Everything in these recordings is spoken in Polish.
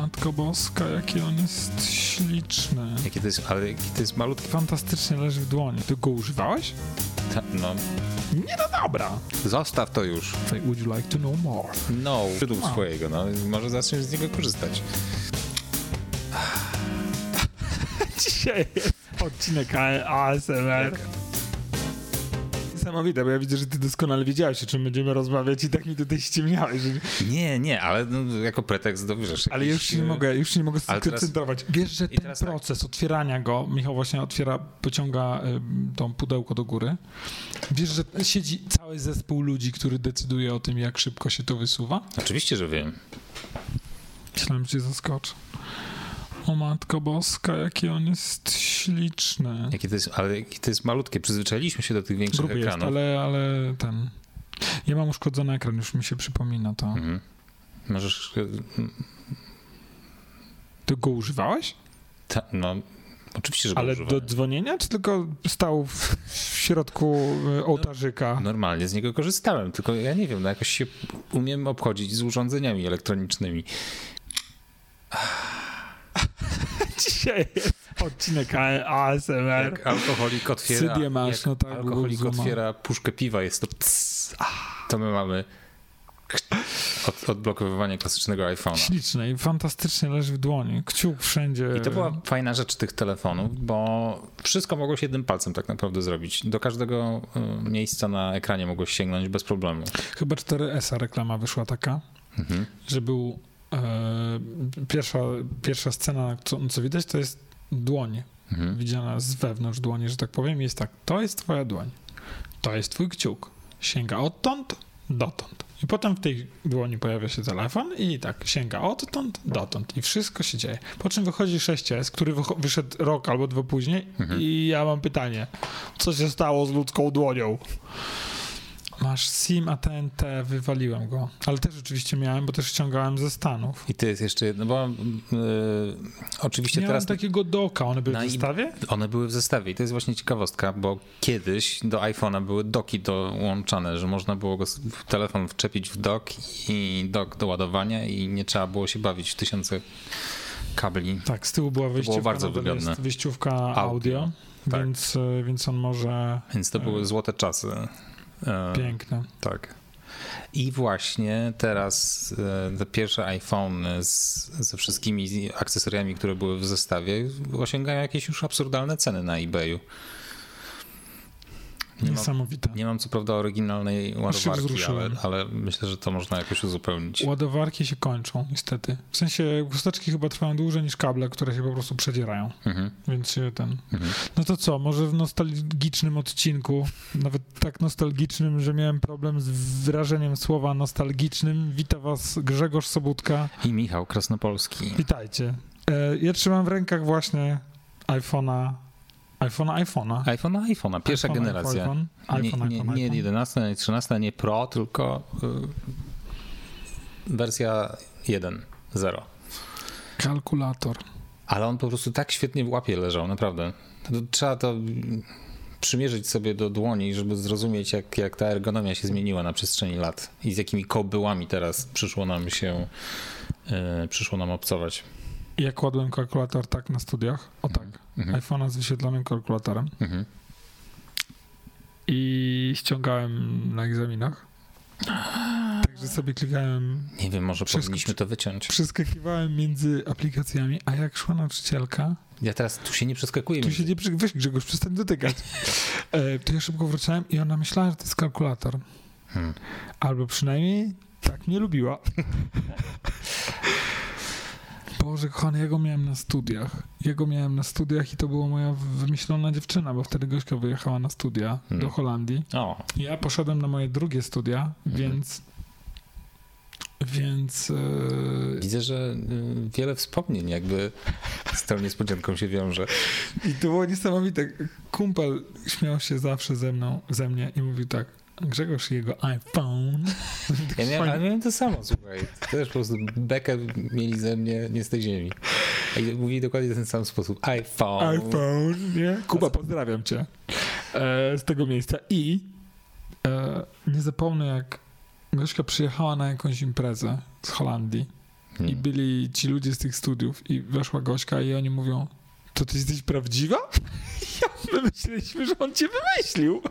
Matko Boska, jaki on jest śliczny. To jest, ale jaki to jest malutki. Fantastycznie leży w dłoni. Ty go używałeś? Ta, no, Nie no dobra. zostaw to już. Say, would you like to know more? No, wydób A. swojego, no. Może zaczniesz z niego korzystać. Dzisiaj jest odcinek ASMR. Niesamowite, bo ja widzę, że ty doskonale wiedziałeś, o czym będziemy rozmawiać i tak mi tutaj ściemniałeś. Że... Nie, nie, ale no, jako pretekst do wiesz, Ale jakiś, już się nie e, mogę, już się nie mogę ale teraz- skoncentrować. Wiesz, że ten tak. proces otwierania go, Michał właśnie otwiera, pociąga ym, tą pudełko do góry. Wiesz, że siedzi cały zespół ludzi, który decyduje o tym, jak szybko się to wysuwa? Oczywiście, że wiem. Myślałem, że cię zaskoczę. O Matko Boska, jaki on jest śliczny. Jakie to jest, ale jakie to jest malutkie. Przyzwyczailiśmy się do tych większych Gruby jest, ekranów. ale, ale ten... Ja mam uszkodzony ekran, już mi się przypomina to. Mhm. Możesz. e, Ty go używałeś? Ta, no, oczywiście, że Ale do dzwonienia, czy tylko stał w, w środku y, ołtarzyka? Normalnie z niego korzystałem, tylko ja nie wiem, no jakoś się umiem obchodzić z urządzeniami elektronicznymi. Dzisiaj jest odcinek ASMR. Jak alkoholik otwiera. Cydię masz, no tak, alkoholik otwiera puszkę piwa, jest to. Pss, to my mamy od, odblokowywanie klasycznego iPhone'a. Śliczny i fantastycznie leży w dłoni. Kciuk wszędzie. I to była fajna rzecz tych telefonów, bo wszystko mogło się jednym palcem tak naprawdę zrobić. Do każdego y, miejsca na ekranie mogło sięgnąć bez problemu. Chyba 4S reklama wyszła taka, Mhm. że był pierwsza, pierwsza scena, co, co widać, to jest dłoń. Mhm. Widziana z wewnątrz dłoni, że tak powiem. Jest tak, to jest twoja dłoń. To jest twój kciuk. Sięga odtąd, dotąd. I potem w tej dłoni pojawia się telefon i tak sięga odtąd, dotąd. I wszystko się dzieje. Po czym wychodzi 6S, który wyszedł rok albo dwa później Mhm. i ja mam pytanie. Co się stało z ludzką dłonią? Masz SIM, a TNT, wywaliłem go. Ale też oczywiście miałem, bo też ściągałem ze Stanów. I to jest jeszcze jedno, bo y, oczywiście Miałem teraz takiego doka, one były w zestawie? one były w zestawie i to jest właśnie ciekawostka, bo kiedyś do iPhone'a były doki dołączane, że można było go w telefon wczepić w dok i dok do ładowania i nie trzeba było się bawić w tysiące kabli. Tak, z tyłu była wyjściówka, bardzo nadal wygodne. jest wyjściówka audio, Audio, tak. więc, e, więc on może Więc to były złote czasy. E, piękne. Tak. I właśnie teraz e, te pierwsze iPhone z, ze wszystkimi akcesoriami, które były w zestawie, osiągają jakieś już absurdalne ceny na eBayu. Nie mam, Niesamowite. nie mam co prawda oryginalnej ładowarki, ale, ale myślę, że to można jakoś uzupełnić. Ładowarki się kończą, niestety. W sensie chusteczki chyba trwają dłużej niż kable, które się po prostu przedzierają, Mhm, więc się ten... mhm. No to co, może w nostalgicznym odcinku, nawet tak nostalgicznym, że miałem problem z wyrażeniem słowa nostalgicznym, wita was Grzegorz Sobutka. I Michał Krasnopolski. Witajcie. E, ja trzymam w rękach właśnie iPhone'a, iPhone'a, iPhone'a. iPhone, iPhone'a, pierwsza iPhone, generacja. iPhone, Nie, iPhone, nie, iPhone, nie iPhone. 11, nie 13, nie Pro, tylko y, wersja 1.0. Kalkulator. Ale on po prostu tak świetnie w łapie leżał, naprawdę. To, trzeba to przymierzyć sobie do dłoni, żeby zrozumieć, jak, jak ta ergonomia się zmieniła na przestrzeni lat i z jakimi kobyłami teraz przyszło nam się, y, przyszło nam obcować. Ja kładłem kalkulator tak na studiach, o tak, Mhm. iPhone'a z wyświetlonym kalkulatorem Mhm. i ściągałem na egzaminach. Także sobie klikałem, Nie wiem, może Wszystko- powinniśmy to wyciąć. przeskakiwałem między aplikacjami, a jak szła nauczycielka, Ja teraz tu się nie przeskakuję. tu między- się nie przy... weź Grzegorz, przestań dotykać. E, to ja szybko wróciłem i ona myślała, że to jest kalkulator. Hmm. Albo przynajmniej tak mnie lubiła. Boże, kochany, ja go miałem na studiach. Ja go miałem na studiach i to była moja wymyślona dziewczyna, bo wtedy Gośka wyjechała na studia Hmm. do Holandii. O, Ja poszedłem na moje drugie studia, więc... Więc... e, widzę, że y, wiele wspomnień jakby z tą niespodzianką się wiąże. I to było niesamowite. Kumpel śmiał się zawsze ze mną, ze mnie i mówił tak, Grzegorz i jego iPhone. Ja miałem, ale miałem to samo, słuchaj. Też po prostu bekę mieli ze mnie nie z tej ziemi. I mówili dokładnie w ten sam sposób. iPhone. iPhone, nie? Kuba, pozdrawiam cię e, z tego miejsca. I e, nie zapomnę, jak Gośka przyjechała na jakąś imprezę z Holandii i Nie. byli ci ludzie z tych studiów i weszła Gośka i oni mówią, to ty jesteś prawdziwa? Ja my myśleliśmy, że on cię wymyślił.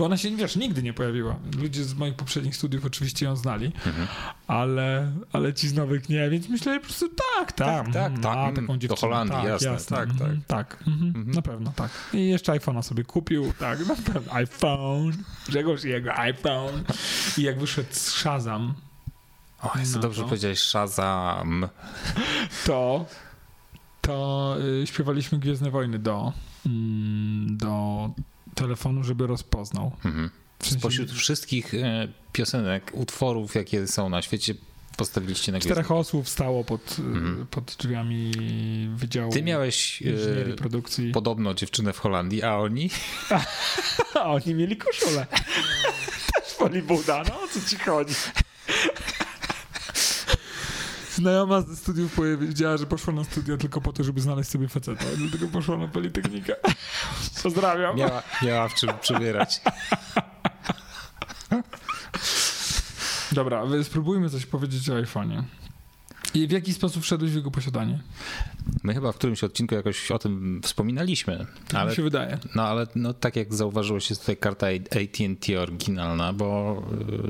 Bo ona się, wiesz, nigdy nie pojawiła. Ludzie z moich poprzednich studiów oczywiście ją znali, Mhm. ale, ale ci z nowych nie, więc myśleli po prostu tak, tak, Tak, tak, mm, tak, mm, taką do dziewczynę, Holandii, jasne, tak, mhm, tak. mhm, Mhm. Na pewno, tak. I jeszcze iPhone'a sobie kupił, tak, na pewno. iPhone, Grzegorz jego iPhone. I jak wyszedł z Shazam, O, jest to No dobrze to. powiedziałeś, Shazam. to, to y, śpiewaliśmy Gwiezdne Wojny do, mm, do telefonu, żeby rozpoznał. Mhm. Spośród wszystkich e, piosenek, utworów, jakie są na świecie, postawiliście na gwiezdne. czterech osób stało pod, y, Mhm. pod drzwiami Wydziału Ty miałeś Inżynierii e, Produkcji. podobno dziewczynę w Holandii, a oni? A oni mieli koszulę. Też Polibuda, no o co ci chodzi? Znajoma ze studiów powiedziała, że poszła na studia tylko po to, żeby znaleźć sobie faceta. Dlatego poszła na Politechnikę. Pozdrawiam. Miała, miała w czym przybierać. Dobra, spróbujmy coś powiedzieć o iPhone'ie. I w jaki sposób wszedłeś w jego posiadanie? My chyba w którymś odcinku jakoś o tym wspominaliśmy, Tak ale mi się wydaje. No ale no, tak jak zauważyłeś, jest tutaj karta AT&T oryginalna, bo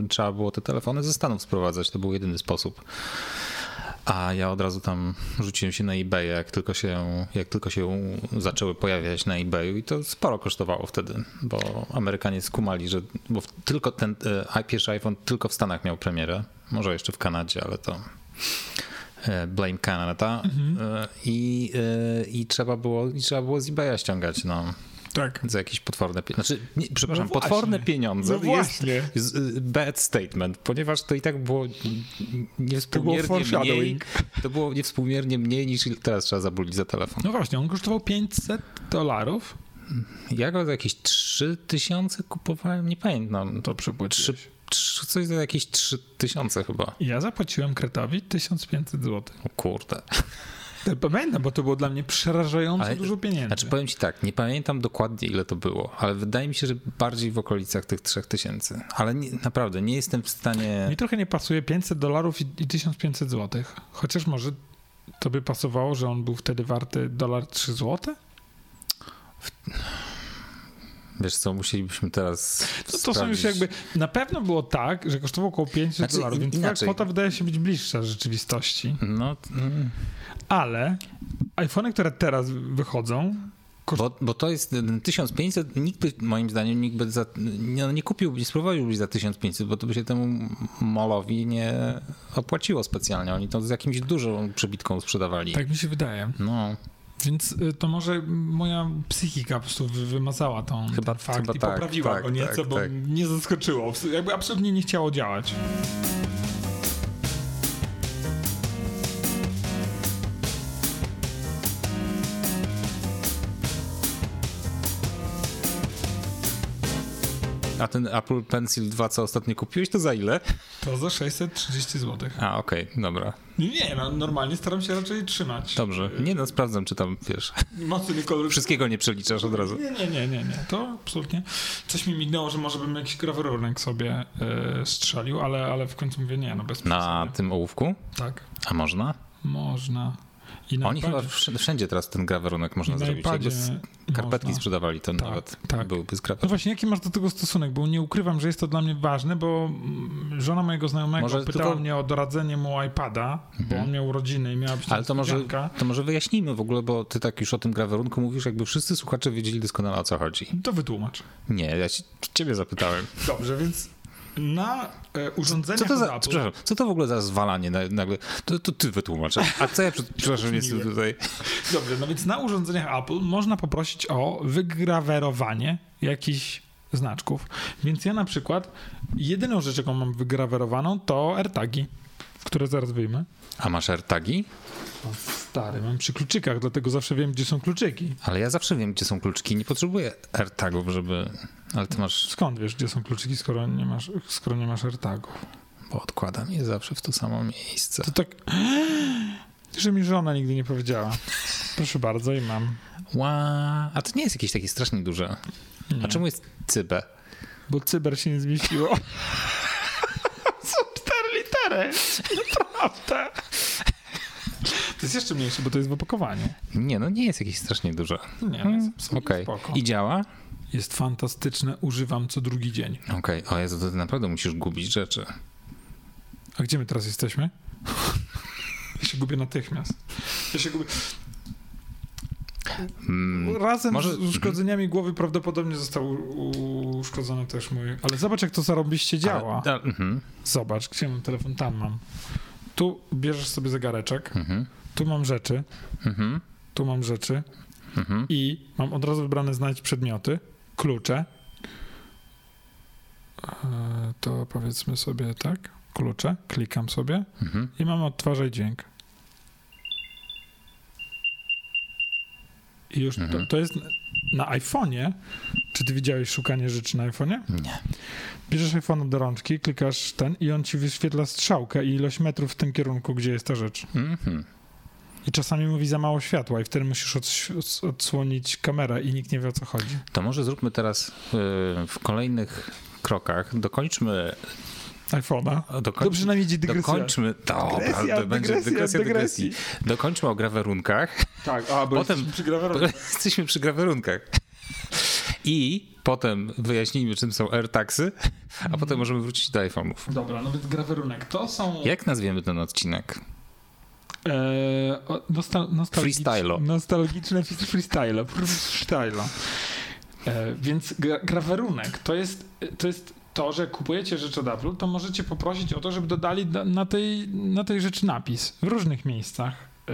y, trzeba było te telefony ze Stanów sprowadzać, to był jedyny sposób. A ja od razu tam rzuciłem się na eBay, jak tylko się, jak tylko się zaczęły pojawiać na eBayu i to sporo kosztowało wtedy, bo Amerykanie skumali, że bo tylko ten e, pierwszy iPhone tylko w Stanach miał premierę, może jeszcze w Kanadzie, ale to e, blame Canada. E, i, i trzeba było i trzeba było z eBaya ściągać, no Tak. za jakieś potworne pieniądze. Znaczy, nie, przepraszam, No potworne pieniądze No jest, właśnie. jest y, bad statement, ponieważ to i tak było niewspółmiernie mniej, foreshadowing. to było niewspółmiernie mniej niż teraz trzeba zabulić za telefon. No właśnie, on kosztował 500 dolarów. Ja go za jakieś 3000 kupowałem, nie pamiętam. To Trzy, przypłaciłeś. coś za jakieś 3000 chyba. Ja zapłaciłem Kretowi 1500 zł. O kurde. Pamiętam, bo to było dla mnie przerażająco Ale- dużo pieniędzy. Znaczy powiem ci tak, nie pamiętam dokładnie ile to było, ale wydaje mi się, że bardziej w okolicach tych 3000. Ale nie, naprawdę nie jestem w stanie... Mi trochę nie pasuje 500 dolarów i, i 1500 zł. Chociaż może to by pasowało, że on był wtedy warty dolar 3 zł? Wiesz co, musielibyśmy teraz No to są już jakby. Na pewno było tak, że kosztował około 500 Znaczy, dolarów, więc inaczej. twoja kwota wydaje się być bliższa rzeczywistości. No, mm, Ale iPhony, które teraz wychodzą, bo, bo to jest mm, 1500, nikt by, moim zdaniem, nikt by za, nie, no nie kupił, nie spróbował za 1500, bo to by się temu molowi nie opłaciło specjalnie. Oni to z jakimś dużą przebitką sprzedawali. tak mi się wydaje. No, Więc y, to może moja psychika po prostu wy- wymazała tą Chyba- fakt chyba i tak, poprawiła tak, go nieco, tak, bo tak. nie zaskoczyło. Jakby absolutnie nie chciało działać. A ten Apple Pencil 2, co ostatnio kupiłeś, to za ile? To za 630 zł. A, okej, dobra. Nie, no, normalnie staram się raczej trzymać. Dobrze. Nie no, sprawdzam, czy tam, wiesz, Mocny kolor. wszystkiego nie przeliczasz od razu. Nie, nie, nie, nie, nie. To absolutnie. Coś mi mignęło, że może bym jakiś grawerunek sobie e, strzelił, ale, ale w końcu mówię nie, no bez Na tym ołówku? Tak, A można? można. I na Oni chyba wsz- wszędzie teraz ten grawerunek można zrobić. Jakby z- Karpetki można. sprzedawali to Tak, nawet. tak. Byłyby z No właśnie, jaki masz do tego stosunek? Bo nie ukrywam, że jest to dla mnie ważne, bo mm, żona mojego znajomego Może pytała tylko- Mhm. mnie o doradzenie mu iPada, bo on miał urodziny i miała być Ale to może, to może wyjaśnijmy w ogóle, bo ty tak już o tym grawerunku mówisz, jakby wszyscy słuchacze wiedzieli doskonale o co chodzi. To wytłumacz. Nie, ja ci, ciebie zapytałem. Dobrze, więc na e, urządzeniach Co to za, Apple, przepraszam, co to w ogóle za zwalanie na- nagle? To, to ty wytłumacz. A co ja, przed- przepraszam, jestem tutaj... Dobrze, no więc na urządzeniach Apple można poprosić o wygrawerowanie jakichś znaczków. Więc ja na przykład jedyną rzecz, jaką mam wygrawerowaną, to AirTagi, które zaraz wyjmę. A masz AirTagi? Stary, mam przy kluczykach, dlatego zawsze wiem, gdzie są kluczyki. Ale ja zawsze wiem, gdzie są kluczki. Nie potrzebuję AirTagów, żeby... Ale ty masz... Skąd wiesz, gdzie są kluczyki, skoro nie masz, skoro nie masz AirTagów? Bo odkładam je zawsze w to samo miejsce. To tak... Że mi żona nigdy nie powiedziała. Proszę bardzo i mam. Ła... A to nie jest jakieś takie strasznie duże. Nie. A czemu jest cybę? Bo cyber się nie zmieściło. Są cztery litery. naprawdę. To jest jeszcze mniejsze, bo to jest w opakowaniu. Nie, no nie jest jakieś strasznie dużo. Nie, no jest Mm, absolutnie Okej. spoko. I działa? Jest fantastyczne, używam co drugi dzień. Okej, o Jezu, to ty naprawdę musisz gubić rzeczy. A gdzie my teraz jesteśmy? Ja się gubię natychmiast. Ja się gubię. Mm, Razem może- z uszkodzeniami głowy prawdopodobnie został uszkodzony też mój. Ale zobacz, jak to zarobiście działa. Ale, a, mhm, Zobacz, gdzie mam telefon? Tam mam. Tu bierzesz sobie zegareczek, mhm, tu mam rzeczy, mhm, tu mam rzeczy mhm. i mam od razu wybrane znajdź przedmioty, klucze. E, To powiedzmy sobie tak, klucze, klikam sobie mhm. i mam odtwarzaj dźwięk. I już to, Mhm. to jest na iPhone'ie. Czy ty widziałeś szukanie rzeczy na iPhone'ie? Nie. Bierzesz iPhone do rączki, klikasz ten i on ci wyświetla strzałkę i ilość metrów w tym kierunku, gdzie jest ta rzecz. Mhm. I czasami mówi za mało światła i wtedy musisz ods- odsłonić kamerę i nikt nie wie o co chodzi. To może zróbmy teraz y, w kolejnych krokach, dokończmy, iPhone'a. dokończmy To przynajmniej będzie dygresja. Dokończmy, to Dygresja, to będzie dygresja, dygresja dygresji. dygresji. Dokończmy o grawerunkach. Tak, a bo Potem- jesteśmy przy grawerze. Jesteśmy przy grawerunkach. I potem wyjaśnijmy, czym są AirTagsy, a potem możemy wrócić do iPhone'ów. Dobra, no więc grawerunek. To są... Jak nazwiemy ten odcinek? Eee, nostal, nostalgicz. Nostalgiczne freestyle. Freestyle. Więc gra, grawerunek to jest, to jest to, że kupujecie rzecz od Apple, to możecie poprosić o to, żeby dodali da- na tej, na tej rzeczy napis w różnych miejscach. E,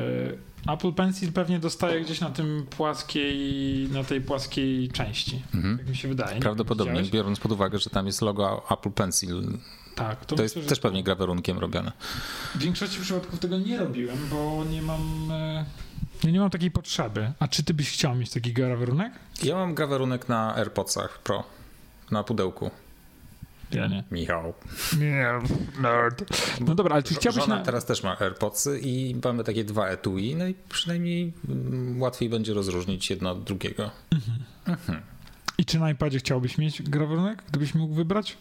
Apple Pencil pewnie dostaje gdzieś na tym płaskiej, na tej płaskiej części. Mhm. Jak mi się wydaje. Prawdopodobnie, biorąc pod uwagę, że tam jest logo Apple Pencil. Tak, to, To jest myślę, że też pewnie grawerunkiem robione. W większości przypadków tego nie robiłem, bo nie mam. E, ja nie mam takiej potrzeby. A czy ty byś chciał mieć taki grawerunek? Ja mam grawerunek na AirPodsach Pro. Na pudełku. Ja nie. Michał. Nie, nerd. No dobra, ale czy chciałbyś Żona na... teraz też ma AirPodsy i mamy takie dwa etui, no i przynajmniej mm, łatwiej będzie rozróżnić jedno od drugiego. I czy na iPadzie chciałbyś mieć grawerunek, gdybyś mógł wybrać?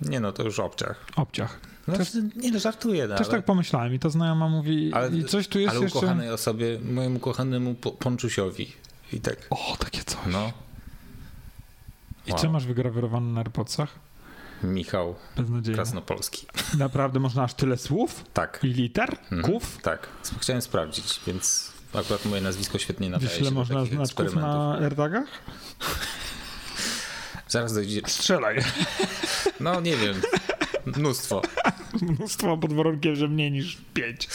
Nie no, to już obciach. Obciach. No, Też- nie no, żartuję, no, Też ale, tak pomyślałem i ta znajoma mówi, Ale- i coś tu jest ale jeszcze... ukochanej osobie, mojemu kochanemu po- Ponczusiowi. I tak, O, takie coś. no. I Wow. co masz wygrawerowane na AirPodsach? Michał. Krasnopolski. Naprawdę można aż tyle słów Tak, i liter? Mhm. Ków? tak. Chciałem sprawdzić, więc akurat moje nazwisko świetnie nadaje Wiesz, się ile do można takich eksperymentów. na AirTagach? Zaraz dojdzie, Strzelaj. no nie wiem, mnóstwo. Mnóstwo pod warunkiem, że mniej niż 5.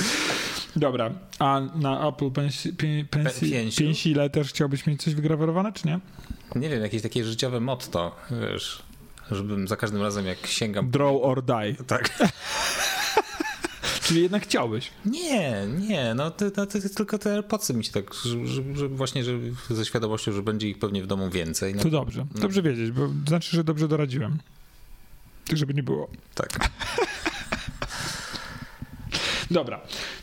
Dobra, a na Apple pensi, pie, pensji, pięciu? też chciałbyś mieć coś wygrawerowane, czy nie? Nie wiem, jakieś takie życiowe motto, wiesz, żebym za każdym razem jak sięgam... Draw or die. Tak. Czyli jednak chciałbyś. Nie, nie, no to, tylko te AirPodsy mi się tak, że, że, właśnie że ze świadomością, że będzie ich pewnie w domu więcej. No, To dobrze. Dobrze wiedzieć, bo znaczy, że dobrze doradziłem. Tak, żeby nie było. tak. Dobra,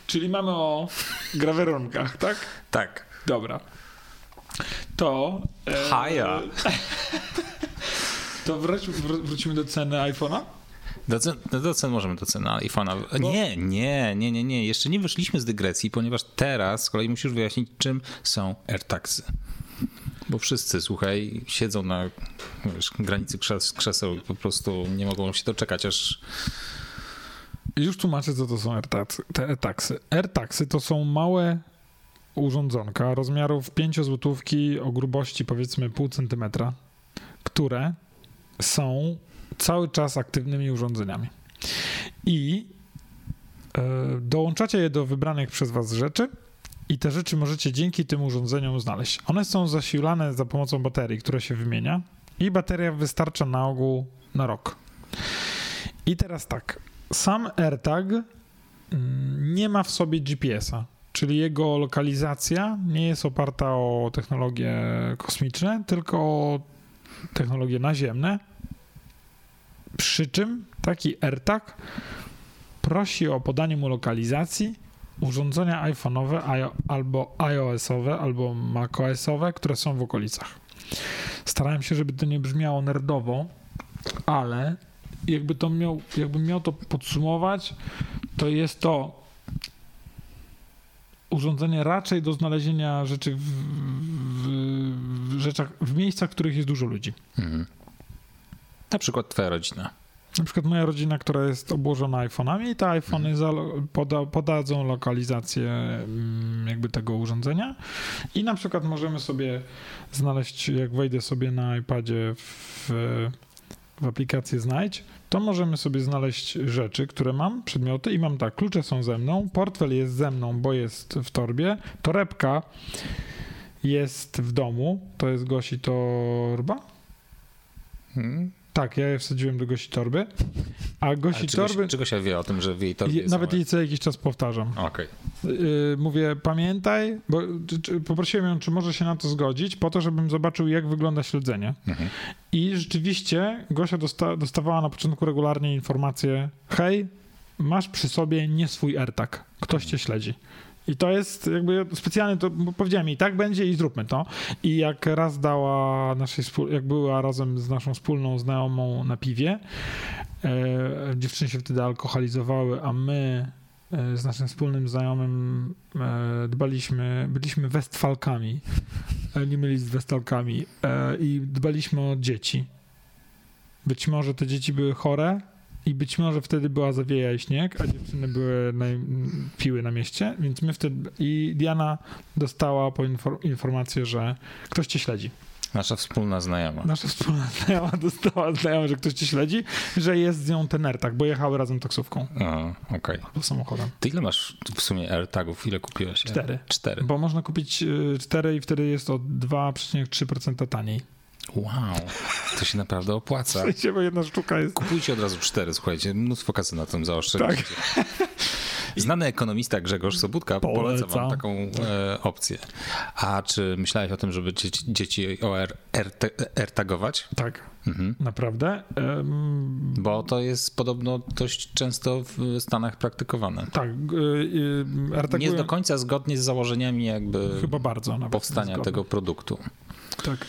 czyli mamy o grawerunkach, tak? Tak. Dobra. To... E, Haja. To wróć, wró- wrócimy do ceny iPhone'a? Do cen, no do cen możemy do ceny iPhone'a. Nie, nie, nie, nie, nie. Jeszcze nie wyszliśmy z dygresji, ponieważ teraz z kolei musisz wyjaśnić, czym są AirTagsy. Bo wszyscy, słuchaj, siedzą na wiesz, granicy krzes, krzeseł i po prostu nie mogą się doczekać, aż Już tłumaczę, co to są AirTagsy. AirTagsy. AirTagsy to są małe urządzonka rozmiarów 5 złotówki o grubości powiedzmy pół centymetra, które są cały czas aktywnymi urządzeniami. I e, dołączacie je do wybranych przez was rzeczy i te rzeczy możecie dzięki tym urządzeniom znaleźć. One są zasilane za pomocą baterii, które się wymienia i bateria wystarcza na ogół na rok. I teraz tak, sam AirTag mm, nie ma w sobie GPS-a, czyli jego lokalizacja nie jest oparta o technologie kosmiczne, tylko o technologie naziemne. Przy czym taki AirTag prosi o podanie mu lokalizacji urządzenia iPhone'owe albo iOS-owe, albo macOS-owe, które są w okolicach. Starałem się, żeby to nie brzmiało nerdowo, ale jakby to miał, jakbym miał to podsumować, to jest to urządzenie raczej do znalezienia rzeczy w, w, w rzeczach, w miejscach, w których jest dużo ludzi. Mhm. Na przykład twoja rodzina. Na przykład moja rodzina, która jest obłożona iPhone'ami, te iPhony poda, podadzą lokalizację mm, jakby tego urządzenia i na przykład możemy sobie znaleźć, jak wejdę sobie na iPadzie w, w aplikację Znajdź, to możemy sobie znaleźć rzeczy, które mam, przedmioty i mam tak, klucze są ze mną, portfel jest ze mną, bo jest w torbie, torebka jest w domu, to jest Gosi torba. Hmm. Tak, ja je wsadziłem do Gosi torby. A Gosi Ale czy torby. Gosia, czy Gosia wie o tym, że w jej torbie Je, nawet jej co jakiś czas powtarzam. Okej. Yy, mówię, pamiętaj, bo czy, czy, poprosiłem ją, czy może się na to zgodzić, po to, żebym zobaczył, jak wygląda śledzenie. Mhm. I rzeczywiście Gosia dosta, dostawała na początku regularnie informację: hej, masz przy sobie nie swój AirTag, ktoś cię śledzi. I to jest jakby specjalnie to powiedziałem jej, tak będzie i zróbmy to. I jak raz dała naszej, jak była razem z naszą wspólną znajomą na piwie, e, dziewczyny się wtedy alkoholizowały, a my e, z naszym wspólnym znajomym e, dbaliśmy, byliśmy Westfalkami, e, nie mylić z Westalkami i dbaliśmy o dzieci. Być może te dzieci były chore i być może wtedy była zawieja i śnieg, a dziewczyny były na, piły na mieście, więc my wtedy i Diana dostała po infor, informację, że ktoś cię śledzi. Nasza wspólna znajoma. Nasza wspólna znajoma dostała znajoma, że ktoś cię śledzi, że jest z nią ten AirTag, bo jechały razem taksówką Okej. albo samochodem. Ty ile masz w sumie AirTagów? Ile kupiłeś? Cztery. Cztery. Bo można kupić y, cztery i wtedy jest o 2,3% taniej. Wow. To się naprawdę W opłaca. sensie, bo jedna sztuka jest... Kupujcie od razu cztery, słuchajcie, mnóstwo kasy na tym zaoszczędzicie. Znany ekonomista Grzegorz Sobutka poleca wam taką e, opcję. A czy myślałeś o tym, żeby dzieci, dzieci AirTagować? Tak, Mhm. naprawdę. Em, Bo to jest podobno dość często w Stanach praktykowane. tak, y, y, Nie do końca zgodnie z założeniami jakby Chyba bardzo powstania tego produktu. Tak.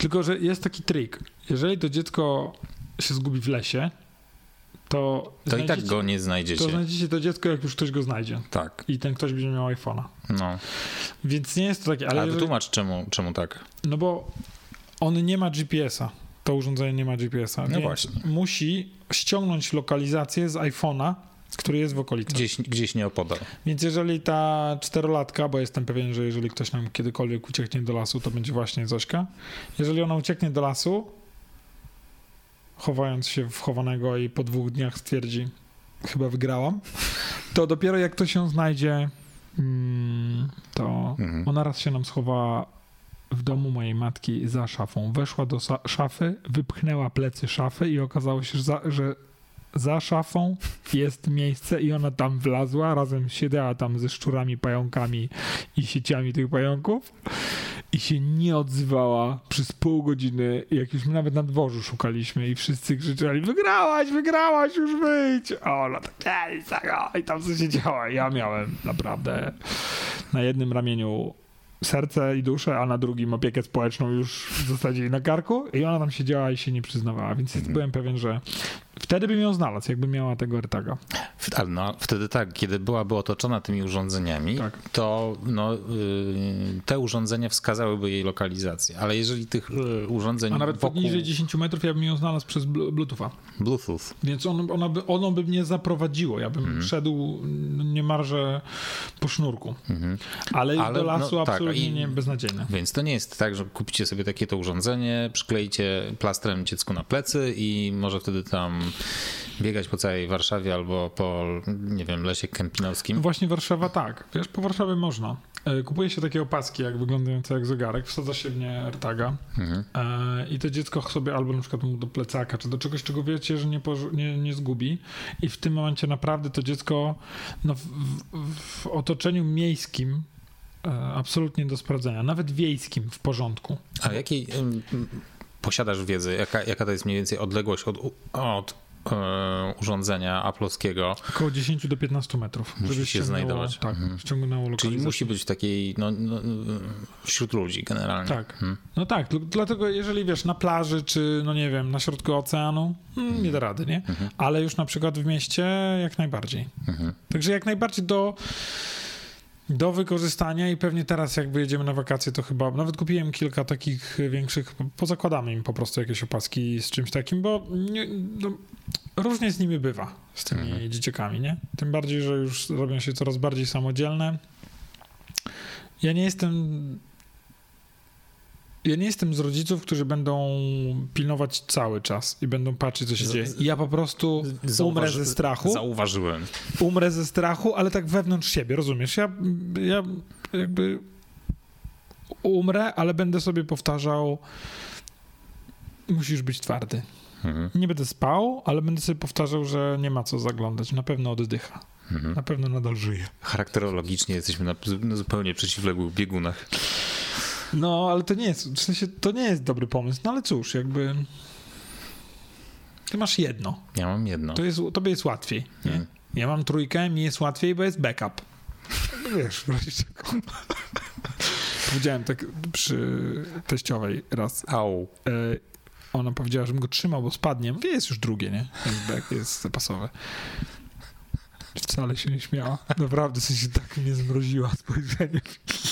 Tylko, że jest taki trik. Jeżeli to dziecko się zgubi w lesie, to. To i tak znajdziecie- go nie To znajdziecie. znajdziecie to dziecko, jak już ktoś go znajdzie. Tak, I ten ktoś będzie miał iPhone'a. no. Więc nie jest to takie. Ale Ale jeżeli, wytłumacz czemu, czemu tak. No bo on nie ma GPS-a. To urządzenie nie ma GPS-a. No właśnie. Musi ściągnąć lokalizację z iPhone'a, który jest w okolicy. Gdzieś, gdzieś nieopodal. Więc jeżeli ta czterolatka, bo jestem pewien, że jeżeli ktoś nam kiedykolwiek ucieknie do lasu, to będzie właśnie Zośka. Jeżeli ona ucieknie do lasu, chowając się w chowanego i po dwóch dniach stwierdzi, chyba wygrałam, to dopiero jak to się znajdzie, mm, to Mhm. ona raz się nam schowała w domu mojej matki za szafą. Weszła do szafy, wypchnęła plecy szafy i okazało się, że za, że za szafą jest miejsce i ona tam wlazła, razem siedziała tam ze szczurami, pająkami i sieciami tych pająków i się nie odzywała przez pół godziny, jak już my nawet na dworzu szukaliśmy i wszyscy krzyczeli wygrałaś, wygrałaś, już wyjdź! A ona tak "Ej, Saga", i tam co się działo. Ja miałem naprawdę na jednym ramieniu serce i duszę, a na drugim opiekę społeczną już w zasadzie na karku i ona tam siedziała i się nie przyznawała, więc Mhm. byłem pewien, że wtedy bym ją znalazł, jakby miała tego AirTaga. Ale no, wtedy tak, kiedy byłaby otoczona tymi urządzeniami, Tak. to no, y, te urządzenia wskazałyby jej lokalizację. Ale jeżeli tych y, urządzeń A nawet wokół poniżej 10 metrów ja bym ją znalazł przez blu- Bluetootha. Bluetooth, Więc on, ona by, ono by mnie zaprowadziło. Ja bym Mhm. szedł niemalże po sznurku. Ale, Ale, do lasu no, tak, absolutnie i- nie beznadziejne. więc to nie jest tak, że kupicie sobie takie to urządzenie, przykleicie plastrem dziecku na plecy i może wtedy tam biegać po całej Warszawie albo po, nie wiem, lesie kempinowskim. Właśnie Warszawa tak. Wiesz, po Warszawie można. E, Kupuje się takie opaski, jak wyglądające jak zegarek, wsadza się w nie AirTaga Mhm. e, i to dziecko sobie albo na przykład mu do plecaka, czy do czegoś, czego wiecie, że nie, nie, nie zgubi i w tym momencie naprawdę to dziecko no, w, w, w otoczeniu miejskim e, absolutnie do sprawdzenia, nawet wiejskim w porządku. A jakiej posiadasz wiedzy? Jaka, jaka to jest mniej więcej odległość od, od urządzenia aplowskiego Około 10 do 15 metrów. Musi żeby się znajdować. Tak, Mhm. ściągnęło Czyli musi być w takiej, no, no, wśród ludzi generalnie. Tak. Mhm. No tak, dl- dlatego jeżeli wiesz, na plaży, czy no nie wiem, na środku oceanu, mm, nie da rady, nie? Ale już na przykład w mieście jak najbardziej. Mhm. Także jak najbardziej do, do wykorzystania i pewnie teraz jakby jedziemy na wakacje, to chyba nawet kupiłem kilka takich większych, pozakładamy im po prostu jakieś opaski z czymś takim, bo nie, no, różnie z nimi bywa, z tymi dzieciakami, nie? Tym bardziej, że już robią się coraz bardziej samodzielne. Ja nie jestem ja nie jestem z rodziców, którzy będą pilnować cały czas i będą patrzeć, co się Z- dzieje. Ja po prostu umrę Zauważy- ze strachu Zauważyłem. umrę ze strachu, ale tak wewnątrz siebie, rozumiesz? Ja, ja jakby umrę, ale będę sobie powtarzał musisz być twardy. Mhm. Nie będę spał, ale będę sobie powtarzał, że nie ma co zaglądać. Na pewno oddycha. Mhm. Na pewno nadal żyje. Charakterologicznie jesteśmy na, na zupełnie przeciwległych biegunach. No, ale to nie jest, w sensie, to nie jest dobry pomysł. No ale cóż, jakby ty masz jedno. Ja mam jedno. To jest, tobie jest łatwiej, nie? Mhm. Ja mam trójkę, mi jest łatwiej, bo jest backup. Wiesz, w razie czego. Powiedziałem tak przy teściowej raz. Au. E, ona powiedziała, żebym go trzymał, bo spadnie. Mówię, jest już drugie, nie? Jest back, jest zapasowe. Wcale się nie śmiała. Naprawdę, w sensie tak mnie zmroziła spojrzenie.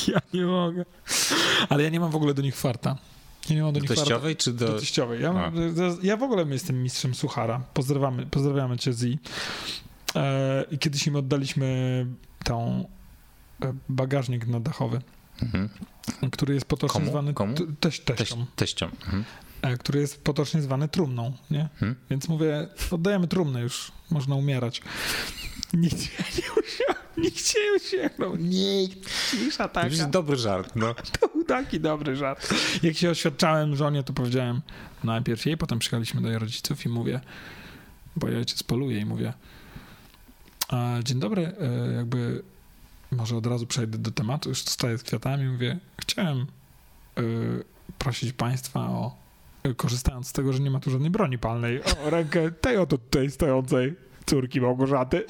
Ja nie mogę. Ale ja nie mam w ogóle do nich farta. Ja nie mam do Do nich farta. teściowej czy Do do... teściowej. Ja, mam, ja w ogóle jestem mistrzem suchara. Pozdrawiamy, pozdrawiamy cię, Zi. E, I kiedyś im oddaliśmy tą e, bagażnik nadachowy, Mhm. który jest potocznie Komu? zwany Komu? teś, Teś, teścią, teścią. Mhm. E, który jest potocznie zwany trumną, nie? Hmm? Więc mówię, oddajemy trumnę już, można umierać. Nikt się nie usiadł, nikt się nie usiadł. Nikt, cisza To jest taka. dobry żart, no. To był taki dobry żart. Jak się oświadczałem żonie, to powiedziałem najpierw jej, potem przyjechaliśmy do jej rodziców i mówię, bo ja ojciec poluje i mówię, a, dzień dobry, e, jakby może od razu przejdę do tematu, już staję z kwiatami, mówię, chciałem e, prosić państwa o, korzystając z tego, że nie ma tu żadnej broni palnej, o rękę tej oto tutaj stojącej córki Małgorzaty.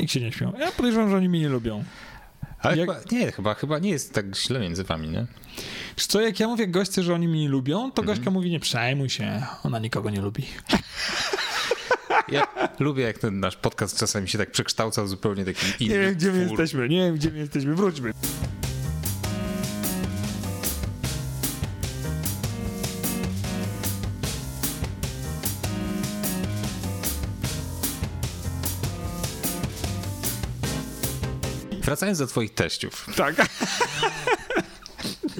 Nikt się nie śmiał. Ja podejrzewam, że oni mnie nie lubią. Ale Jak- chyba, nie, chyba, chyba nie jest tak źle między wami, nie? Wiesz co, jak ja mówię goście, że oni mnie nie lubią, to Gośka mówi, nie przejmuj się, ona nikogo nie lubi. Ja lubię, jak ten nasz podcast czasami się tak przekształca w zupełnie taki inny Nie wiem, gdzie my twór. jesteśmy, nie wiem, gdzie my jesteśmy, wróćmy. Wracając do twoich teściów. Tak.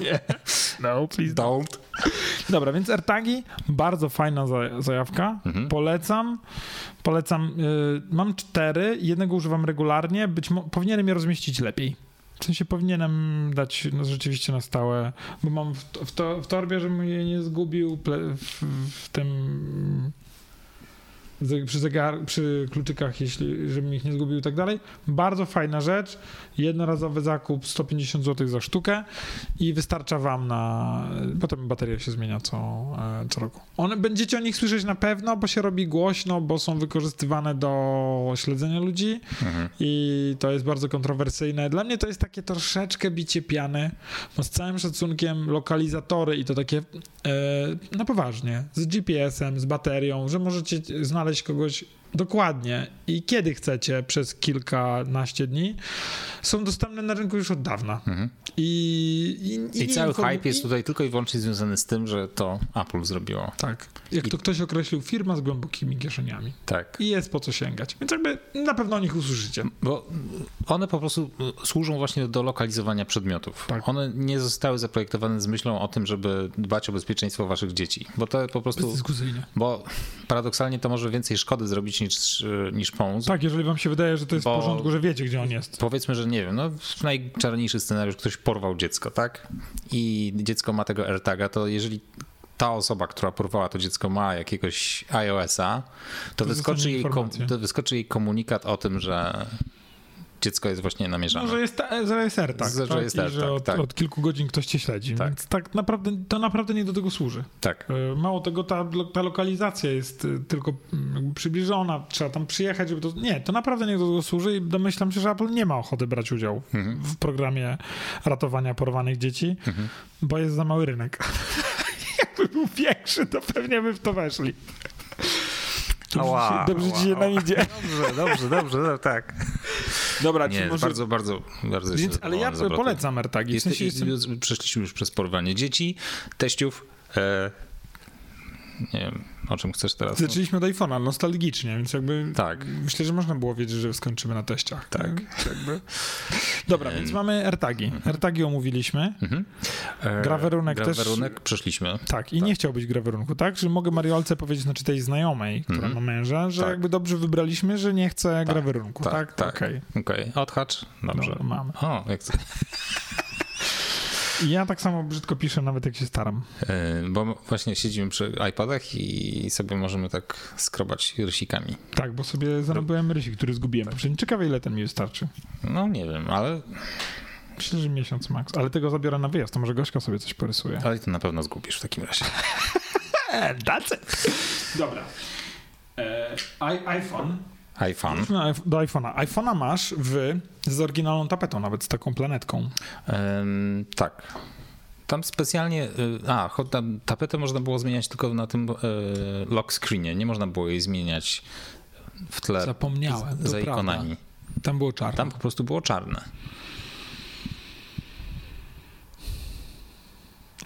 nie. No, please Don't. Dobra, więc AirTagi, bardzo fajna za- zajawka. Mhm. Polecam. Polecam. y, mam cztery, jednego używam regularnie. Być powinienem je rozmieścić lepiej. W sensie powinienem dać no, rzeczywiście na stałe, bo mam w, w, to, w torbie, żebym je nie zgubił w, w tym przy, zegar, przy kluczykach, jeśli, żebym ich nie zgubił i tak dalej. Bardzo fajna rzecz. Jednorazowy zakup 150 zł za sztukę i wystarcza wam na. Potem bateria się zmienia co, e, co roku. One, będziecie o nich słyszeć na pewno, bo się robi głośno, bo są wykorzystywane do śledzenia ludzi Mhm. i to jest bardzo kontrowersyjne. Dla mnie to jest takie troszeczkę bicie piany, bo z całym szacunkiem lokalizatory i to takie e, na poważnie, z GPS-em, z baterią, że możecie znaleźć kogoś dokładnie i kiedy chcecie przez kilkanaście dni, są dostępne na rynku już od dawna. Mhm. I, i, I, cały inform- hype jest i- tutaj tylko i wyłącznie związany z tym, że to Apple zrobiło. Tak. Jak to ktoś określił, firma z głębokimi kieszeniami. Tak. I jest po co sięgać. Więc jakby na pewno o nich usłyszycie. Bo one po prostu służą właśnie do lokalizowania przedmiotów. Tak. One nie zostały zaprojektowane z myślą o tym, żeby dbać o bezpieczeństwo waszych dzieci. Bo to po prostu. Bo paradoksalnie to może więcej szkody zrobić niż, niż pomóc. Tak, jeżeli wam się wydaje, że to jest Bo- w porządku, że wiecie, gdzie on jest. Powiedzmy, że nie wiem, no najczarniejszy scenariusz, ktoś porwał dziecko, tak? I dziecko ma tego AirTaga, to jeżeli ta osoba, która porwała to dziecko ma jakiegoś iOS-a, to, To wyskoczy jej, to wyskoczy jej komunikat o tym, że dziecko jest właśnie namierzane. No, że jest, że jest AirTag, Że- że tak? jest AirTag, że od, tak. od kilku godzin ktoś cię śledzi, Tak. więc tak naprawdę, to naprawdę nie do tego służy. Tak. E, Mało tego, ta, ta lokalizacja jest e, tylko mm, przybliżona, trzeba tam przyjechać, żeby to... Nie, to naprawdę nie do tego służy i domyślam się, że Apple nie ma ochoty brać udziału Mhm. w programie ratowania porwanych dzieci, bo jest za mały rynek. Jakby był większy, to pewnie by w to weszli. Dobrze, Ała, ci, dobrze ci się nam idzie. Dobrze, dobrze, dobrze, no, tak. Dobra, Nie, może... bardzo, bardzo, bardzo Więc, ale ja polecam AirTagi. W sensie jestem... jest, przeszliśmy już przez porwanie dzieci, teściów. E, nie wiem, o czym chcesz teraz? Zaczęliśmy od iPhone'a, nostalgicznie, więc jakby Tak. myślę, że można było wiedzieć, że skończymy na teściach. Tak. Jakby. Dobra, więc mamy AirTagi. AirTagi omówiliśmy. Mhm. E, Grawerunek też- Grawerunek przeszliśmy. Tak, i nie chciał być grawerunku, tak? Że mogę Mariolce powiedzieć, znaczy tej znajomej, która Mhm. ma męża, że Tak. jakby dobrze wybraliśmy, że nie chce grawerunku, tak? tak, tak. Okej. Okej, odhacz. Dobrze. Dobra, mamy. O, jak ja tak samo brzydko piszę, nawet jak się staram. e, bo właśnie siedzimy przy iPadach i sobie możemy tak skrobać rysikami. Tak, bo sobie zarobiłem rysik, który zgubiłem. Poprzednio ciekawe, ile ten mi wystarczy. No nie wiem, ale, Myślę, że miesiąc max. Ale tego zabiorę na wyjazd, to może Gośka sobie coś porysuje. ale to na pewno zgubisz w takim razie. That's it. Dobra. E, iPhone. iPhone. Do iPhone'a. iPhone'a masz w, z oryginalną tapetą, nawet z taką planetką. Em, tak. Tam specjalnie, y, a, tam tapetę można było zmieniać tylko na tym e, lock screenie, nie można było jej zmieniać w tle Zapomniałem, to za prawda. ikonami. Tam było czarne. Tam po prostu było czarne.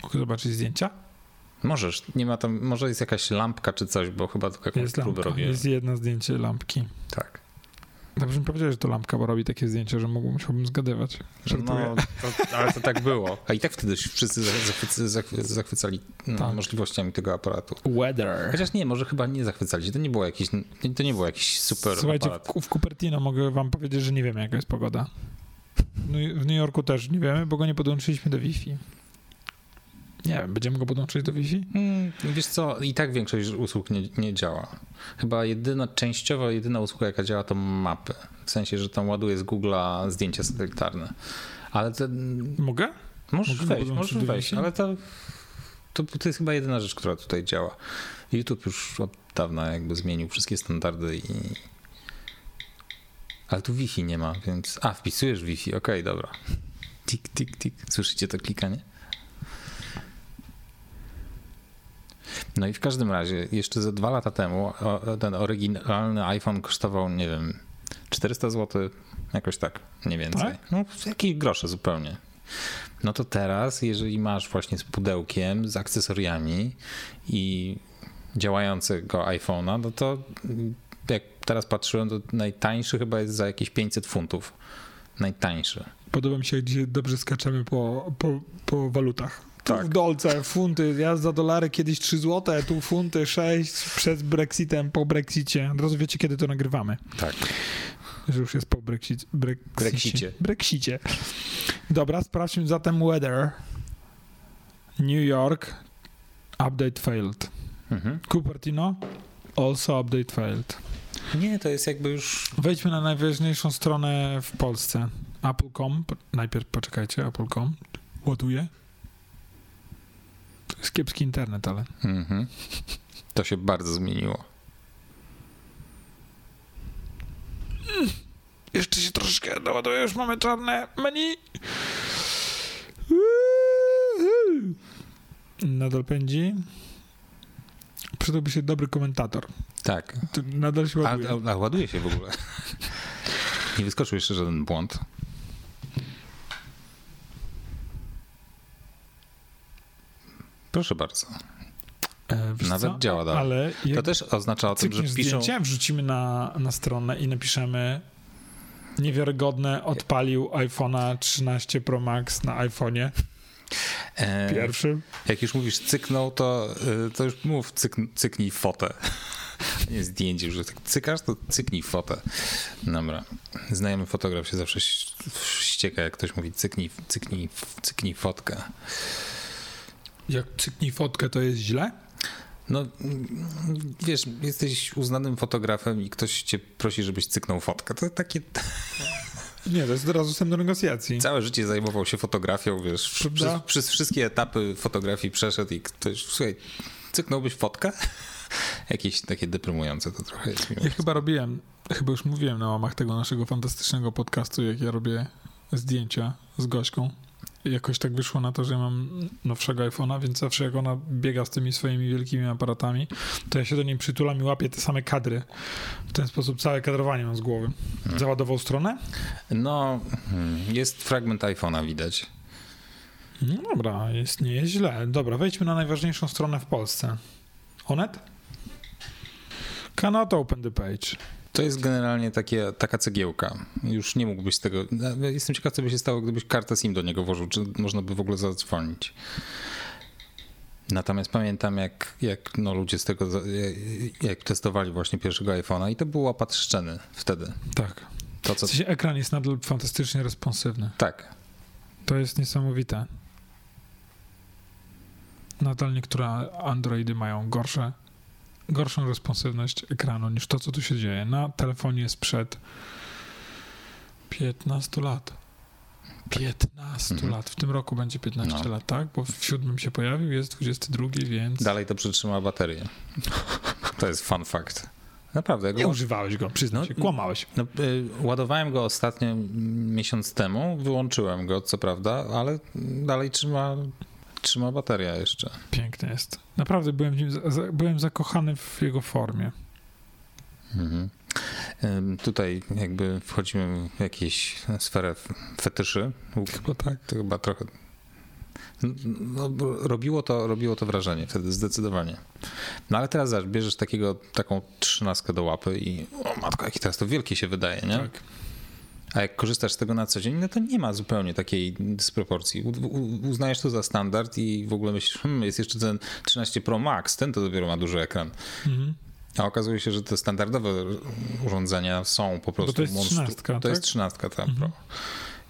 Mogę zobaczyć zdjęcia? Możesz, nie ma tam, może jest jakaś lampka czy coś, bo chyba tylko jakąś Jest próbę lampka. robiłem. Jest jedno zdjęcie lampki. Tak. Dobrze mi powiedziałeś, że to lampka, bo robi takie zdjęcia, że mógłbym, musiałbym zgadywać. Żartuję. No, to, ale to tak było. A i tak wtedy wszyscy zachwycy, zachwycali no, Tak. możliwościami tego aparatu. Weather. Chociaż nie, może chyba nie zachwycali się. To nie było jakiś, to nie było jakiś super Słuchajcie, w, aparat. w Cupertino mogę wam powiedzieć, że nie wiemy, jaka jest pogoda. W New Yorku też nie wiemy, bo go nie podłączyliśmy do Wi-Fi. Nie wiem, będziemy go podłączyć do Wi-Fi? Mm, Wiesz co, i tak większość usług nie, nie działa. Chyba jedyna, częściowo jedyna usługa, jaka działa, to mapy. W sensie, że tam ładuje z Google'a zdjęcia satelitarne. Ale to, Mogę? możesz Mogę wejść, możesz wejść, ale to, to, to jest chyba jedyna rzecz, która tutaj działa. YouTube już od dawna jakby zmienił wszystkie standardy i... Ale tu Wi-Fi nie ma, więc... A, wpisujesz Wi-Fi, okej, dobra. Tik, tik, tik. Słyszycie to klikanie? No i w każdym razie, jeszcze ze dwa lata temu ten oryginalny iPhone kosztował, nie wiem, 400 zł, jakoś tak, nie więcej. Tak? No, jakieś grosze zupełnie. No to teraz, jeżeli masz właśnie z pudełkiem, z akcesoriami i działającego iPhone'a, no to mm, jak teraz patrzyłem, to najtańszy chyba jest za jakieś 500 funtów. Najtańszy. Podoba mi się, dzisiaj dobrze skaczemy po, po, po walutach. Tu Tak. w dolce, funty, ja za dolary kiedyś 3 zł, tu funty 6 przed Brexitem, po Brexicie. Od razu wiecie, kiedy to nagrywamy. Tak. Że już jest po Brexit, Brexicie. Brexicie. Brexicie. Dobra, sprawdźmy zatem weather. New York, update failed. Mhm. Cupertino, also update failed. Nie, to jest jakby już Wejdźmy na najważniejszą stronę w Polsce. Apple.com. Najpierw poczekajcie, Apple.com. Ładuje. Jest kiepski internet, ale. Mhm. To się bardzo zmieniło. Jeszcze się troszeczkę doładuje, już mamy czarne menu. Nadal pędzi. Przydałby się dobry komentator. Tak. Nadal się A, ładuje. a, a ładuje się w ogóle. Nie wyskoczył jeszcze żaden błąd. Proszę bardzo. E, wiesz Nawet co? działa dalej. Ale To też oznacza o tym, że piszą. zdjęcie, wrzucimy na, na stronę i napiszemy niewiarygodne, odpalił iPhone'a 13 Pro Max na iPhone'ie E, pierwszym. jak już mówisz cyknął, to, y, to już mów cyk, cyknij fotę. Nie zdjęcie, że tak cykasz, to cyknij fotę. Dobra. Znajomy fotograf się zawsze ścieka, jak ktoś mówi cyknij, cyknij, cyknij fotkę. Jak cyknij fotkę, to jest źle? No, wiesz, jesteś uznanym fotografem i ktoś cię prosi, żebyś cyknął fotkę. To takie... Nie, to jest teraz dostęp do negocjacji. Całe życie zajmował się fotografią, wiesz, przez, przez wszystkie etapy fotografii przeszedł i ktoś, słuchaj, cyknąłbyś fotkę? Jakieś takie deprymujące to trochę jest. Ja chyba robiłem, chyba już mówiłem na łamach tego naszego fantastycznego podcastu, jak ja robię zdjęcia z Gośką. Jakoś tak wyszło na to, że mam nowszego iPhone'a, więc zawsze jak ona biega z tymi swoimi wielkimi aparatami, to ja się do niej przytulam i łapię te same kadry. W ten sposób całe kadrowanie mam z głowy. Załadował stronę? No, hmm, jest fragment iPhone'a widać. No dobra, jest, nie jest źle. Dobra, wejdźmy na najważniejszą stronę w Polsce. Onet? Cannot open the page. To jest generalnie takie, taka cegiełka. Już nie mógłbyś tego. Jestem ciekaw, co by się stało, gdybyś kartę SIM do niego włożył. Czy można by w ogóle zadzwonić? Natomiast pamiętam, jak, jak no ludzie z tego, jak testowali właśnie pierwszego iPhone'a i to był łapat szczeny wtedy. Tak. To, co... W sensie ekran jest nadal fantastycznie responsywny. Tak. To jest niesamowite. Nadal niektóre Androidy mają gorsze, gorszą responsywność ekranu niż to, co tu się dzieje. Na telefonie sprzed 15 lat. 15 Mhm. lat. W tym roku będzie 15 No. lat, tak? Bo w siódmym się pojawił, jest 22, więc... Dalej to przytrzyma baterię. To jest fun fact. Naprawdę. jak Nie go- używałeś go, przyznam No, się, kłamałeś. No, y, ładowałem go ostatnio mm, miesiąc temu, wyłączyłem go, co prawda, ale dalej trzyma, trzyma bateria jeszcze. Piękny jest. Naprawdę byłem, byłem zakochany w jego formie. Mhm. Tutaj jakby wchodzimy w jakąś sferę fetyszy. Chyba tak. To chyba trochę. No, bo robiło, to, robiło to wrażenie wtedy, zdecydowanie. No ale teraz bierzesz takiego, taką trzynastkę do łapy i o matko, jakie teraz to wielkie się wydaje, nie? Tak. A jak korzystasz z tego na co dzień, no to nie ma zupełnie takiej dysproporcji. U, uznajesz to za standard i w ogóle myślisz, hmm, jest jeszcze ten 13 Pro Max, ten to dopiero ma duży ekran. Mhm. A okazuje się, że te standardowe urządzenia są po prostu to jest monstru- 13, To tak? jest 13 tam Pro.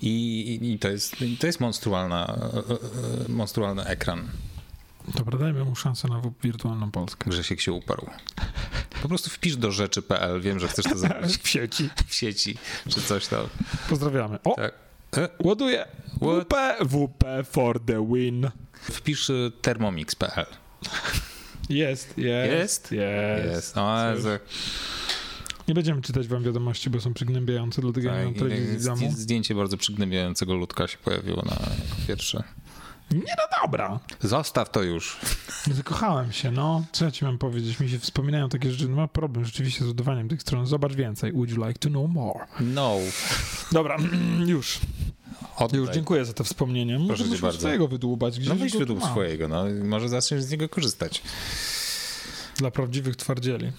I, i, to jest, to jest monstrualna, e, e, monstrualny ekran. Dobra, dajmy mu szansę na wirtualną Polskę. Grzesiek się uparł. Po prostu wpisz do rzeczy.pl, wiem, że chcesz to zrobić W sieci. w sieci, czy coś tam. Pozdrawiamy. O, Tak. E, ładuję. What? WP, WP for the win. Wpisz y, thermomix.pl. Jest, jest. Jest? Jest. Jest. O, Jezu. Nie będziemy czytać wam wiadomości, bo są przygnębiające, dlatego ja nie mam Tak, telewizji domu. Zdjęcie bardzo przygnębiającego ludka się pojawiło na jako pierwsze. Nie no dobra. Zostaw to już. Zakochałem się, no. Co ja ci mam powiedzieć? Mi się wspominają takie rzeczy. No, ma problem rzeczywiście z udawaniem tych stron. Zobacz więcej. Would you like to know more? No. Dobra, już. Oddaj. Już dziękuję za te wspomnienia. Może Proszę cię muszę bardzo. swojego wydłubać. Gdzieś No weź mam. swojego, no. Może zaczniesz z niego korzystać. Dla prawdziwych twardzieli.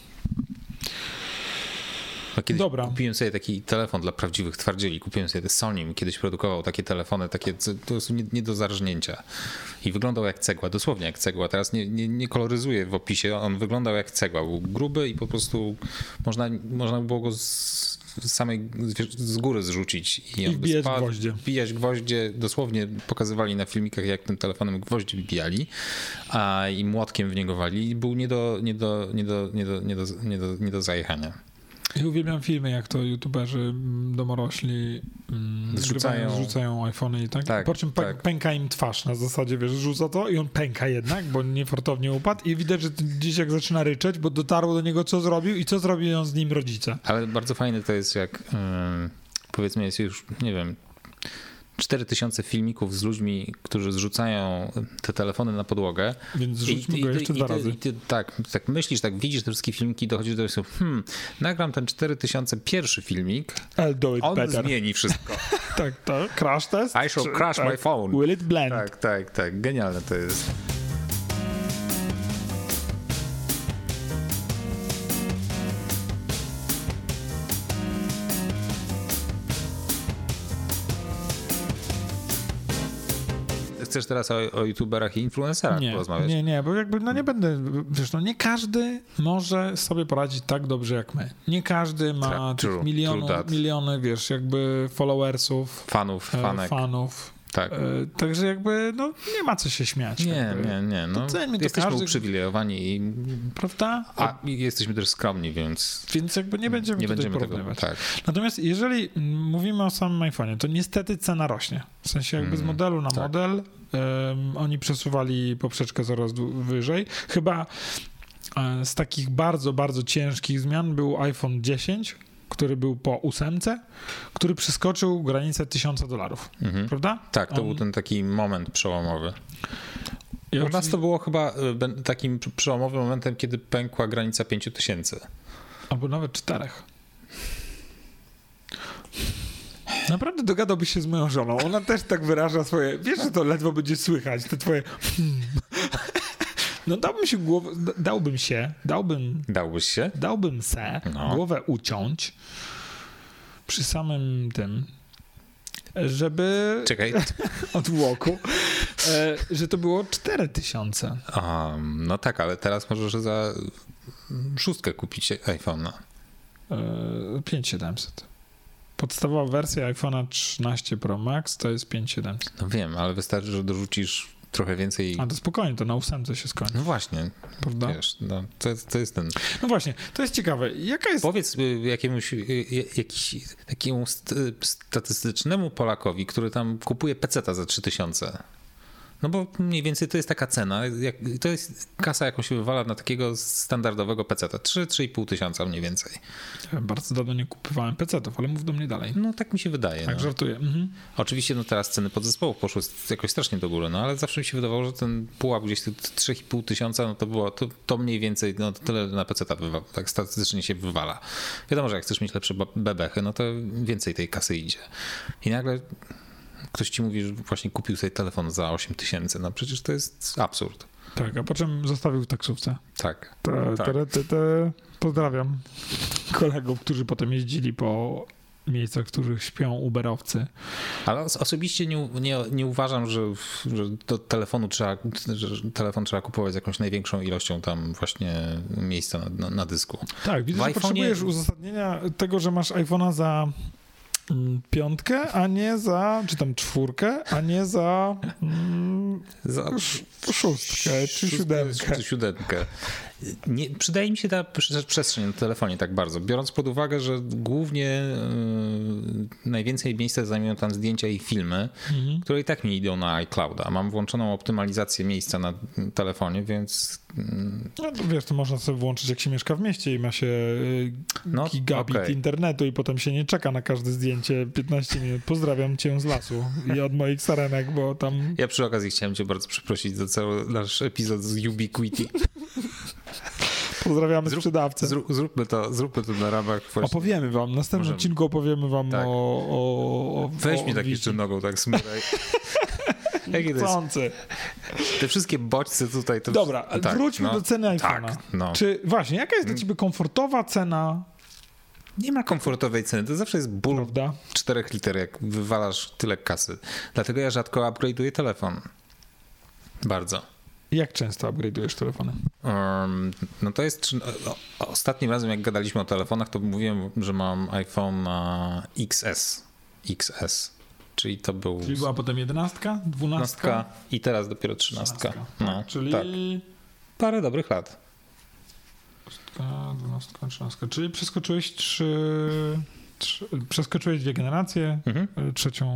No, kiedyś Dobra. kupiłem sobie taki telefon dla prawdziwych twardzieli. Kupiłem sobie Sony, kiedyś produkował takie telefony, takie to są nie, nie do zarżnięcia. I wyglądał jak cegła, dosłownie jak cegła. Teraz nie, nie, nie koloryzuję w opisie, on wyglądał jak cegła. Był gruby i po prostu można, można było go z, samej z, góry zrzucić. I by wbijać spadł, gwoździe. Wbijać gwoździe, dosłownie pokazywali na filmikach, jak tym telefonem gwoździe wbijali, a i młotkiem w niego wali. I był nie do, nie do, nie do, nie do, nie do, nie do, nie do zajechania. Ja uwielbiam filmy, jak to youtuberzy mm, domorośli mm, Zrzucają. zrzucają iPhony i tak. Tak, po czym tak. pęka im twarz na zasadzie, wiesz, rzuca to i on pęka jednak, bo niefortownie upadł i widać, że dzieciak zaczyna ryczeć, bo dotarło do niego, co zrobił i co zrobią z nim rodzice. Ale bardzo fajne to jest, jak ym, powiedzmy, jest już, nie wiem, 4000 filmików z ludźmi, którzy zrzucają te telefony na podłogę. Więc zrzućmy go jeszcze i dwa ty, razy. I ty, tak, tak myślisz, tak widzisz te wszystkie filmiki, dochodzisz do tego, hmm, nagram ten 4001 filmik, I'll do it on better. zmieni wszystko. Tak, tak. Crash test? I shall crash tak. my phone. Will it blend? Tak, tak, tak, genialne to jest. Chcesz teraz o, o youtuberach i influencerach Nie, porozmawiać? nie, nie, bo jakby no nie będę, wiesz, no nie każdy może sobie poradzić tak dobrze jak my. Nie każdy ma Tra- tych true, milionów, true miliony, wiesz, jakby followersów, Fanów, e, fanek. fanów. Tak. E, także jakby, no nie ma co się śmiać. Nie, jakby. nie, nie. No, to jesteśmy każdy- uprzywilejowani, i, Prawda? a jesteśmy też skromni, więc Więc jakby nie będziemy nie będziemy tego. porównywać. Tak. Natomiast jeżeli mówimy o samym iPhone'ie, to niestety cena rośnie. W sensie jakby z Mm, modelu na tak. model em, oni przesuwali poprzeczkę coraz wyżej. Chyba e, z takich bardzo, bardzo ciężkich zmian był iPhone 10, który był po ósemce, który przeskoczył granicę 1000 dolarów. Mhm. Prawda? Tak, to On- był ten taki moment przełomowy. I U nas to było chyba y, takim pr- przełomowym momentem, kiedy pękła granica 5000. Albo nawet czterech. Naprawdę dogadałbyś się z moją żoną. Ona też tak wyraża swoje. Wiesz, że to ledwo będzie słychać, te twoje. No dałbym się głowę. da- Dałbym się, dałbym, Dałbyś się? dałbym se No. głowę uciąć przy samym tym, żeby Czekaj. od łoku, e, że to było 4000. Um, no tak, ale teraz możesz za szóstkę kupić iPhone'a. E, 5700. Podstawowa wersja iPhone'a 13 Pro Max to jest 5700. No wiem, ale wystarczy, że dorzucisz trochę więcej. A to spokojnie, to na ósemce się skończy, No właśnie, prawda? wiesz, no, to, jest- to jest ten. No właśnie, to jest ciekawe. Jaka jest... Powiedz y, jakiemuś y, y, jakiś, takiemu st- statystycznemu Polakowi, który tam kupuje peceta za 3000. No bo mniej więcej to jest taka cena, to jest kasa, jaką się wywala na takiego standardowego peceta. 3-3,5 tysiąca mniej więcej. Ja Bardzo dawno nie kupowałem PC-ów, ale mów do mnie dalej. No tak mi się wydaje. Tak, no. żartuję. Mhm. Oczywiście no teraz ceny podzespołów poszły jakoś strasznie do góry, no ale zawsze mi się wydawało, że ten pułap gdzieś tu 3,5 tysiąca, no to było to, to mniej więcej, no tyle na PC tak statystycznie się wywala. Wiadomo, że jak chcesz mieć lepsze bebechy, no to więcej tej kasy idzie. I nagle ktoś ci mówi, że właśnie kupił sobie telefon za 8 tysięcy, no przecież to jest absurd. Tak, a po czym zostawił w taksówce. Tak. Te, Tak. te, te, te. Pozdrawiam kolegów, którzy potem jeździli po miejscach, w których śpią uberowcy. Ale os- osobiście nie, nie, nie uważam, że, że do telefonu trzeba, że telefon trzeba kupować z jakąś największą ilością tam właśnie miejsca na, na, na dysku. Tak, widzę, że potrzebujesz uzasadnienia tego, że masz iPhone'a za piątkę, a nie za, czy tam czwórkę, a nie za mm, Za sz- szóstkę czy siódemkę. Czy siódemkę. Nie, przydaje mi się ta prze- przestrzeń na telefonie tak bardzo, biorąc pod uwagę, że głównie yy, najwięcej miejsca zajmują tam zdjęcia i filmy, Mhm. które i tak mi idą na iClouda. Mam włączoną optymalizację miejsca na telefonie, więc yy, No to wiesz, to można sobie włączyć, jak się mieszka w mieście i ma się y, No, gigabit okej. internetu i potem się nie czeka na każde zdjęcie 15 minut. Pozdrawiam cię z lasu i od moich sarenek, bo tam ja przy okazji chciałem cię bardzo przeprosić za cały nasz epizod z Ubiquiti. Pozdrawiamy Zrób- sprzedawcę. Zrób, zróbmy, to, zróbmy to na ramach właśnie. Opowiemy wam, w następnym Możemy. odcinku opowiemy wam Tak. o, o, o Weź o mi tak jeszcze nogą, tak smyraj. Jakie to jest? Chcący. Te wszystkie bodźce tutaj. To Dobra, tak, wróćmy no, do ceny iPhone'a. Tak, no. Czy właśnie, jaka jest dla ciebie komfortowa cena, Nie ma komfortowej ceny, to zawsze jest ból prawda? 4 liter, jak wywalasz tyle kasy. Dlatego ja rzadko upgrade'uję telefon. Bardzo. Jak często upgrade'ujesz telefony? Um, no to jest, ostatnim razem jak gadaliśmy o telefonach, to mówiłem, że mam iPhone XS. XS. Czyli to był. Czyli była potem 11, 12 i teraz dopiero 13. 13. No, tak, Czyli tak. parę dobrych lat. 12, 13. Czyli przeskoczyłeś 3. Przeskoczyłeś dwie generacje, mhm. E, trzecią.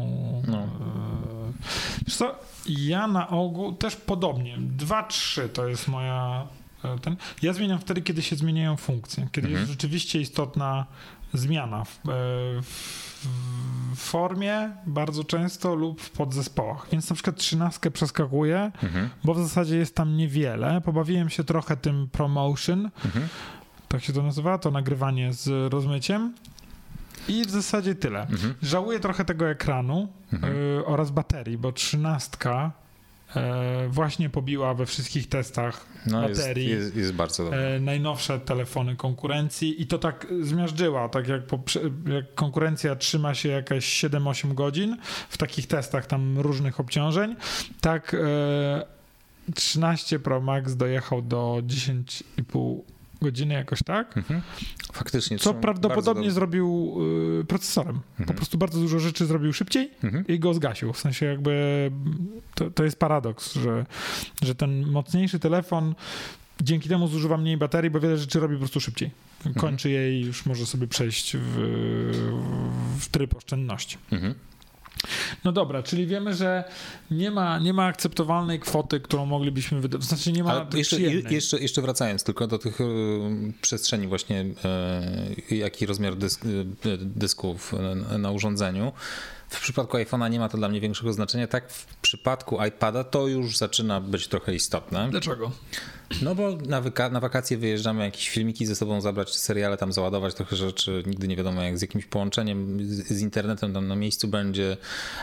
No. E, co? Ja na ogół też podobnie. Dwa, trzy to jest moja. E, ten. Ja zmieniam wtedy, kiedy się zmieniają funkcje, kiedy mhm. jest rzeczywiście istotna zmiana w, e, w, w, formie bardzo często lub w podzespołach. Więc na przykład trzynastkę przeskakuję, mhm. bo w zasadzie jest tam niewiele. Pobawiłem się trochę tym promotion. Mhm. Tak się to nazywa, to nagrywanie z rozmyciem. I w zasadzie tyle. Mhm. Żałuję trochę tego ekranu Mhm. y, oraz baterii, bo trzynastka y, właśnie pobiła we wszystkich testach No jest, baterii. jest, jest bardzo dobry. e, najnowsze telefony konkurencji i to tak zmiażdżyła, tak jak, po, jak konkurencja trzyma się jakieś 7-8 godzin w takich testach tam różnych obciążeń, tak e, 13 Pro Max dojechał do 10,5 godziny jakoś tak. Mhm. Faktycznie. Co prawdopodobnie zrobił y, procesorem. Po Mhm. prostu bardzo dużo rzeczy zrobił szybciej Mhm. i go zgasił. W sensie jakby to, to jest paradoks, że, że ten mocniejszy telefon dzięki temu zużywa mniej baterii, bo wiele rzeczy robi po prostu szybciej. Kończy je i już może sobie przejść w, w tryb oszczędności. Mhm. No dobra, czyli wiemy, że nie ma, nie ma akceptowalnej kwoty, którą moglibyśmy wydać. Sensie nie ma jeszcze, jeszcze, jeszcze wracając tylko do tych e, przestrzeni właśnie, e, jaki rozmiar dysk, e, dysków na urządzeniu. W przypadku iPhone'a nie ma to dla mnie większego znaczenia. Tak w przypadku iPada to już zaczyna być trochę istotne. Dlaczego? No bo na, wyka- na wakacje wyjeżdżamy jakieś filmiki ze sobą zabrać, seriale tam załadować, trochę rzeczy, nigdy nie wiadomo jak z jakimś połączeniem z, z internetem tam na miejscu będzie,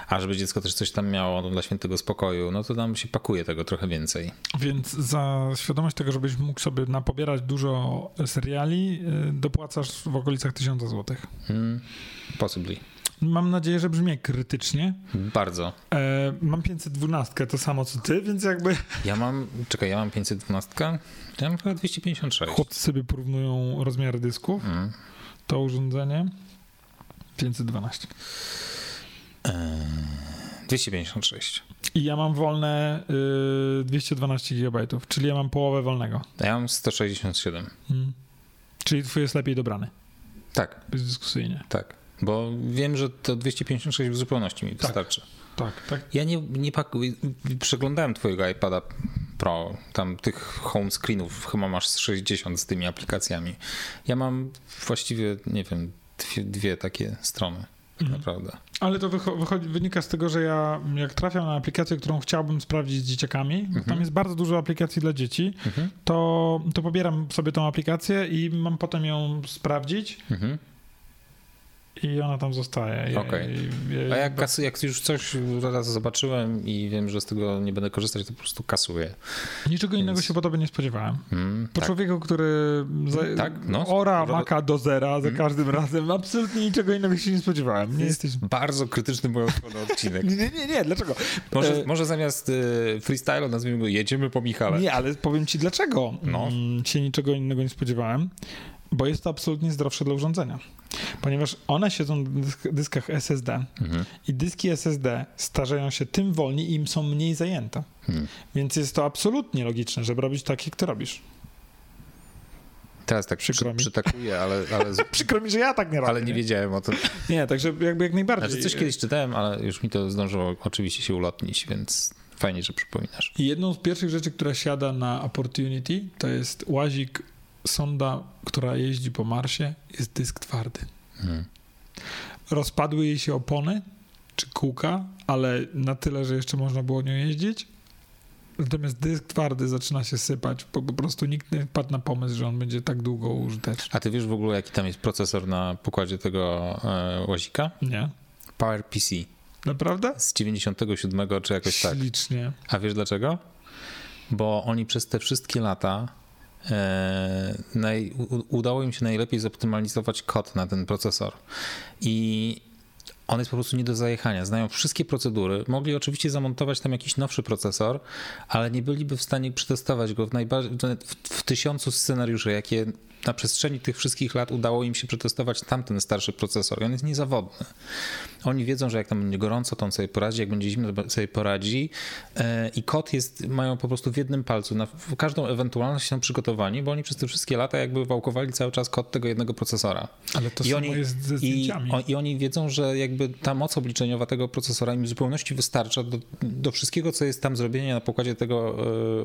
a żeby dziecko też coś tam miało no, dla świętego spokoju, no to tam się pakuje tego trochę więcej. Więc za świadomość tego, żebyś mógł sobie napobierać dużo seriali, y, dopłacasz w okolicach 1000 zł. Hmm, possibly. Mam nadzieję, że brzmi krytycznie. Bardzo. E, mam 512, to samo co ty, więc jakby Ja mam, czekaj, ja mam 512, ja mam chyba 256. chłopcy sobie porównują rozmiary dysków. Mm. To urządzenie 512. Eee, 256. I ja mam wolne y, 212 GB, czyli ja mam połowę wolnego. A ja mam 167. Mm. Czyli twój jest lepiej dobrany, Tak, bezdyskusyjnie. tak. Bo wiem, że to 256 w zupełności mi Tak. wystarczy. Tak, tak. Ja nie, nie pakuję. Przeglądałem twojego iPada Pro, tam tych home screenów chyba masz z 60 z tymi aplikacjami. Ja mam właściwie, nie wiem, dwie, dwie takie strony. Tak Mhm. naprawdę. Ale to wycho- wychodzi, wynika z tego, że ja jak trafiam na aplikację, którą chciałbym sprawdzić z dzieciakami, bo tam Mhm. jest bardzo dużo aplikacji dla dzieci, Mhm. to, to pobieram sobie tą aplikację i mam potem ją sprawdzić Mhm. I ona tam zostaje. Okej. i- A jak, kas, jak już coś raz zobaczyłem i wiem, że z tego nie będę korzystać, to po prostu kasuję. Niczego innego Więc- się po tobie nie spodziewałem. Mm, Po tak. człowieku, który za, Tak, no. ora maka do zera za Mm. każdym razem, absolutnie niczego innego się nie spodziewałem. Nie jesteś... bardzo krytyczny mój odcinek. Nie, nie, nie, nie, dlaczego? Może, E, może zamiast y, freestyle'u nazwijmy go Jedziemy po Michale. Nie, ale powiem ci dlaczego No. mm, się niczego innego nie spodziewałem. Bo jest to absolutnie zdrowsze dla urządzenia. Ponieważ one siedzą na dysk- dyskach SSD Mhm. i dyski SSD starzeją się tym wolniej i im są mniej zajęte. Hmm. Więc jest to absolutnie logiczne, żeby robić tak, jak ty robisz. Teraz tak Przykro przy, mi. przytakuję, ale, ale, Przykro mi, że ja tak nie robię. ale nie wiedziałem o tym. Nie, także jakby jak najbardziej. Znaczy coś kiedyś czytałem, ale już mi to zdążyło oczywiście się ulotnić, więc fajnie, że przypominasz. I jedną z pierwszych rzeczy, która siada na Opportunity, to jest łazik sonda, która jeździ po Marsie, jest dysk twardy. Hmm. Rozpadły jej się opony czy kółka, ale na tyle, że jeszcze można było nią jeździć. Natomiast dysk twardy zaczyna się sypać, bo po prostu nikt nie wpadł na pomysł, że on będzie tak długo użyteczny. A ty wiesz w ogóle, jaki tam jest procesor na pokładzie tego e, łazika? Nie? PowerPC Naprawdę? z 97 czy jakoś tak. Ślicznie. A wiesz dlaczego? Bo oni przez te wszystkie lata naj, u, udało im się najlepiej zoptymalizować kod na ten procesor. I on jest po prostu nie do zajechania. Znają wszystkie procedury. Mogli oczywiście zamontować tam jakiś nowszy procesor, ale nie byliby w stanie przetestować go w, najba- w, w tysiącu scenariuszy, jakie na przestrzeni tych wszystkich lat udało im się przetestować tamten starszy procesor. I on jest niezawodny. Oni wiedzą, że jak tam będzie gorąco, to on sobie poradzi, jak będzie zimno, to sobie poradzi. E, I kod jest, mają po prostu w jednym palcu. Na każdą ewentualność są przygotowani, bo oni przez te wszystkie lata jakby wałkowali cały czas kod tego jednego procesora. Ale to I samo oni, jest ze i, zdjęciami. o, I oni wiedzą, że jakby ta moc obliczeniowa tego procesora im w zupełności wystarcza do, do wszystkiego, co jest tam zrobienie na pokładzie tego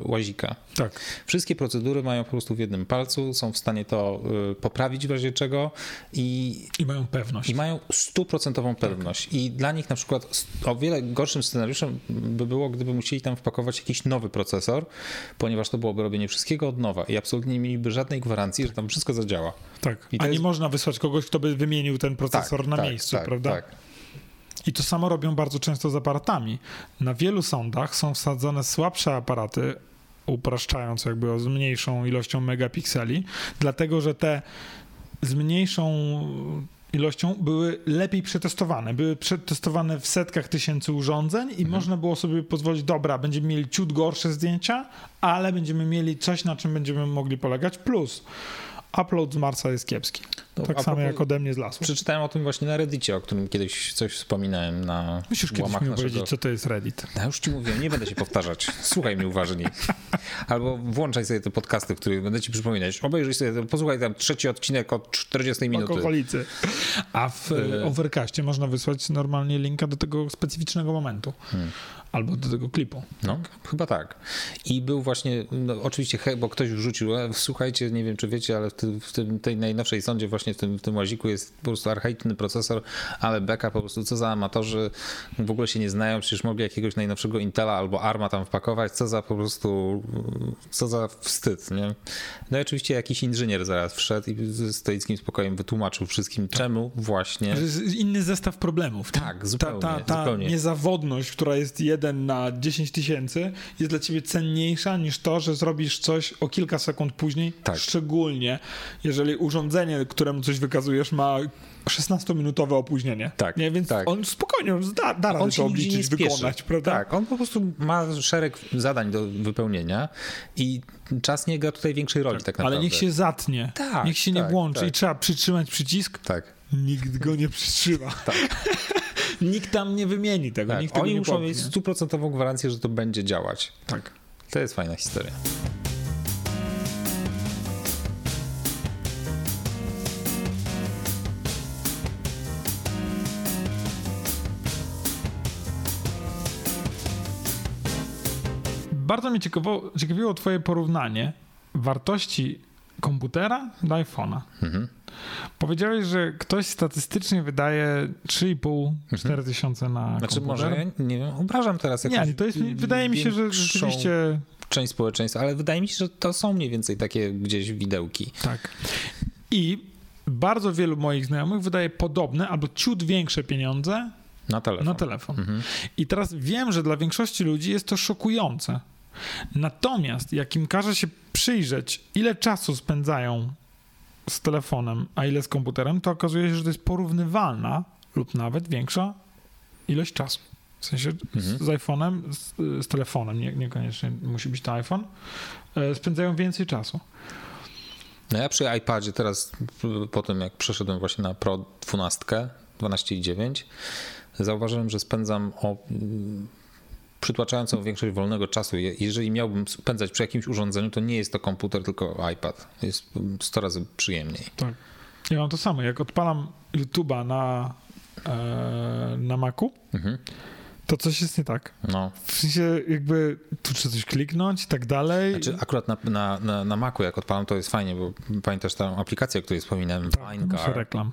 e, łazika. Tak. Wszystkie procedury mają po prostu w jednym palcu, są w stanie to y, poprawić w razie czego i, I mają pewność. i mają stuprocentową pewność. I dla nich na przykład o wiele gorszym scenariuszem by było, gdyby musieli tam wpakować jakiś nowy procesor, ponieważ to byłoby robienie wszystkiego od nowa i absolutnie nie mieliby żadnej gwarancji, że tam wszystko zadziała. Tak. A nie jest- można wysłać kogoś, kto by wymienił ten procesor na miejscu, tak, prawda? Tak. I to samo robią bardzo często z aparatami. Na wielu sądach są wsadzone słabsze aparaty, upraszczając jakby o z mniejszą ilością megapikseli, dlatego że te z mniejszą ilością były lepiej przetestowane. Były przetestowane w setkach tysięcy urządzeń i Mhm. można było sobie pozwolić, dobra, będziemy mieli ciut gorsze zdjęcia, ale będziemy mieli coś, na czym będziemy mogli polegać. Plus, upload z Marsa jest kiepski. To tak a samo jak ode mnie z lasu. Przeczytałem o tym właśnie na Reddicie, o którym kiedyś coś wspominałem na Musisz kiedyś mi naszego... powiedzieć, co to jest Reddit. Ja już ci mówiłem, nie będę się powtarzać. Słuchaj mnie uważniej. Albo włączaj sobie te podcasty, w których będę ci przypominać. Obejrzyj sobie, posłuchaj tam trzeci odcinek od 40 minuty. Alkoholicy. A w e, Overcastie można wysłać normalnie linka do tego specyficznego momentu. Hmm. Albo do tego klipu. No, chyba tak. I był właśnie, no, oczywiście, bo ktoś wrzucił, e, słuchajcie, nie wiem czy wiecie, ale w, tym, w tym, tej najnowszej sądzie, właśnie w tym, w tym łaziku jest po prostu archaiczny procesor, ale beka po prostu, co za amatorzy, w ogóle się nie znają, przecież mogli jakiegoś najnowszego Intela albo ARMA tam wpakować, co za po prostu, co za wstyd, nie? No i oczywiście jakiś inżynier zaraz wszedł i ze stoickim spokojem wytłumaczył wszystkim, czemu właśnie... Inny zestaw problemów. Tak, zupełnie, Ta, ta, ta zupełnie. niezawodność, która jest jeden na 10 tysięcy, jest dla ciebie cenniejsza niż to, że zrobisz coś o kilka sekund później. Tak. Szczególnie, jeżeli urządzenie, któremu coś wykazujesz, ma 16-minutowe opóźnienie. Tak, Nie? Więc tak. on spokojnie on da, da radę on to obliczyć, wykonać, prawda? Tak, on po prostu ma szereg zadań do wypełnienia i czas nie gra tutaj większej roli tak, naprawdę. Ale niech się zatnie, Tak, niech się nie tak, włączy tak. i trzeba przytrzymać przycisk. Tak, Nikt go nie przytrzyma. tak. Nikt tam nie wymieni tego, tak. nikt Oni nie muszą popchnie. mieć stuprocentową gwarancję, że to będzie działać. Tak. To jest fajna historia. Bardzo mnie ciekawiło twoje porównanie wartości komputera do iPhone'a. Mhm. Powiedziałeś, że ktoś statystycznie wydaje 3,5-4 tysiące na Znaczy komputer. może, ja nie wiem, obrażam teraz jakąś Nie, to jest, wydaje mi się, że rzeczywiście część społeczeństwa, ale wydaje mi się, że to są mniej więcej takie gdzieś widełki. tak. I bardzo wielu moich znajomych wydaje podobne albo ciut większe pieniądze Na telefon. na telefon. Mhm. I teraz wiem, że dla większości ludzi jest to szokujące. Natomiast jak im każe się przyjrzeć, ile czasu spędzają z telefonem, a ile z komputerem, to okazuje się, że to jest porównywalna lub nawet większa ilość czasu. W sensie Mhm. z, iPhone'em, z, z telefonem, nie, niekoniecznie musi być to iPhone, e, spędzają więcej czasu. No ja przy iPadzie teraz, po tym jak przeszedłem właśnie na Pro 12, 12,9, zauważyłem, że spędzam o przytłaczającą większość wolnego czasu. Je- Jeżeli miałbym spędzać przy jakimś urządzeniu, to nie jest to komputer, tylko iPad. Jest mm, 100 razy przyjemniej. Tak. Ja mam to samo. Jak odpalam YouTube'a na, e, na Macu, Mhm. To coś jest nie tak. No. W sensie jakby tu trzeba coś kliknąć i tak dalej. Znaczy, akurat na, na, na, na Macu, jak odpalam, to jest fajnie, bo pamiętasz tę aplikację, o której wspominałem, tak, Vinegar, reklam.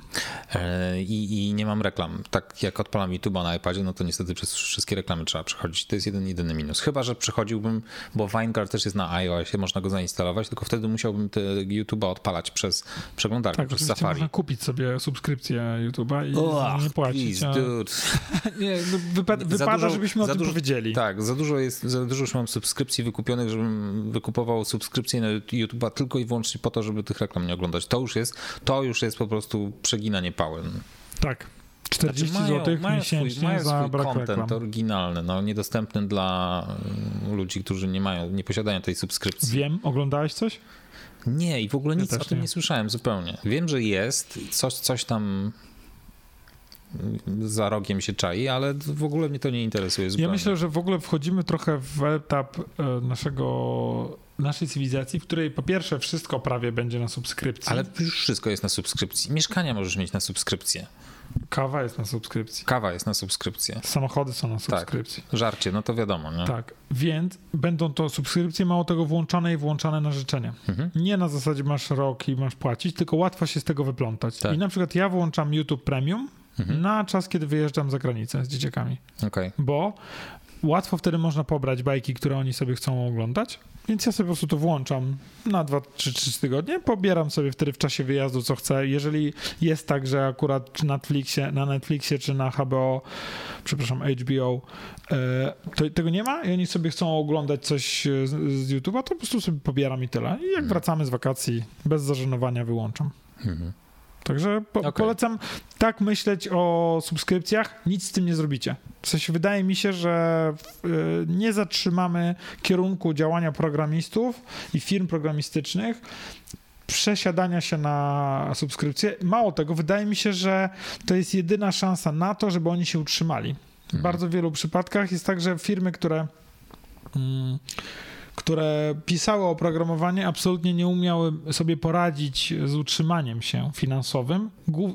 e, i, i nie mam reklam. Tak jak odpalam YouTube'a na iPadzie, no to niestety przez wszystkie reklamy trzeba przechodzić. To jest jeden, jedyny minus. Chyba, że przechodziłbym, bo Vinegar też jest na iOSie, można go zainstalować, tylko wtedy musiałbym YouTube'a odpalać przez przeglądarkę, Tak, przez Safari. można kupić sobie subskrypcję YouTube'a i nie płacić. please, a... dude. Nie, no, wypa- Za wypada, dużo- żebyśmy o tym dużo- powiedzieli. Tak, za dużo jest, za dużo już mam subskrypcji wykupionych, żebym wykupował subskrypcję na YouTube'a tylko i wyłącznie po to, żeby tych reklam nie oglądać. To już jest, to już jest po prostu przeginanie pałem. Tak. 40 Znaczy mają- zł mają miesięcznie swój, mają za swój brak content reklam. oryginalny, no, niedostępny dla y, ludzi, którzy nie mają, nie posiadają tej subskrypcji. Wiem, oglądałeś coś? Nie, i w ogóle Ja nic o tym nie. nie. słyszałem zupełnie. Wiem, że jest, coś, coś tam za rogiem się czai, ale w ogóle mnie to nie interesuje zupełnie. Ja myślę, że w ogóle wchodzimy trochę w etap e, naszego, naszej cywilizacji, w której po pierwsze wszystko prawie będzie na subskrypcji. Ale już wszystko jest na subskrypcji. Mieszkania możesz mieć na subskrypcję. Kawa jest na subskrypcji. Kawa jest na subskrypcję. Samochody są na subskrypcji. Żarcie, no to wiadomo, nie? Tak, więc będą to subskrypcje, mało tego włączane i włączane na życzenie. Mhm. Nie na zasadzie masz rok i masz płacić, tylko łatwo się z tego wyplątać. Tak. I na przykład ja włączam YouTube Premium Mhm. na czas, kiedy wyjeżdżam za granicę z dzieciakami, Okej. bo łatwo wtedy można pobrać bajki, które oni sobie chcą oglądać. Więc ja sobie po prostu to włączam na 2 czy 3 tygodnie, pobieram sobie wtedy w czasie wyjazdu co chcę. Jeżeli jest tak, że akurat czy Netflixie, na Netflixie czy na HBO, przepraszam, HBO, e, to tego nie ma i oni sobie chcą oglądać coś e, z, z YouTube'a, to po prostu sobie pobieram i tyle. I jak wracamy z wakacji, bez zażenowania wyłączam. Mhm. Także po, Okej. polecam tak myśleć o subskrypcjach, nic z tym nie zrobicie. W sensie wydaje mi się, że y, nie zatrzymamy kierunku działania programistów i firm programistycznych przesiadania się na subskrypcję. Mało tego, wydaje mi się, że to jest jedyna szansa na to, żeby oni się utrzymali. W Mhm. bardzo wielu przypadkach jest tak, że firmy, które mm, które pisały oprogramowanie, absolutnie nie umiały sobie poradzić z utrzymaniem się finansowym.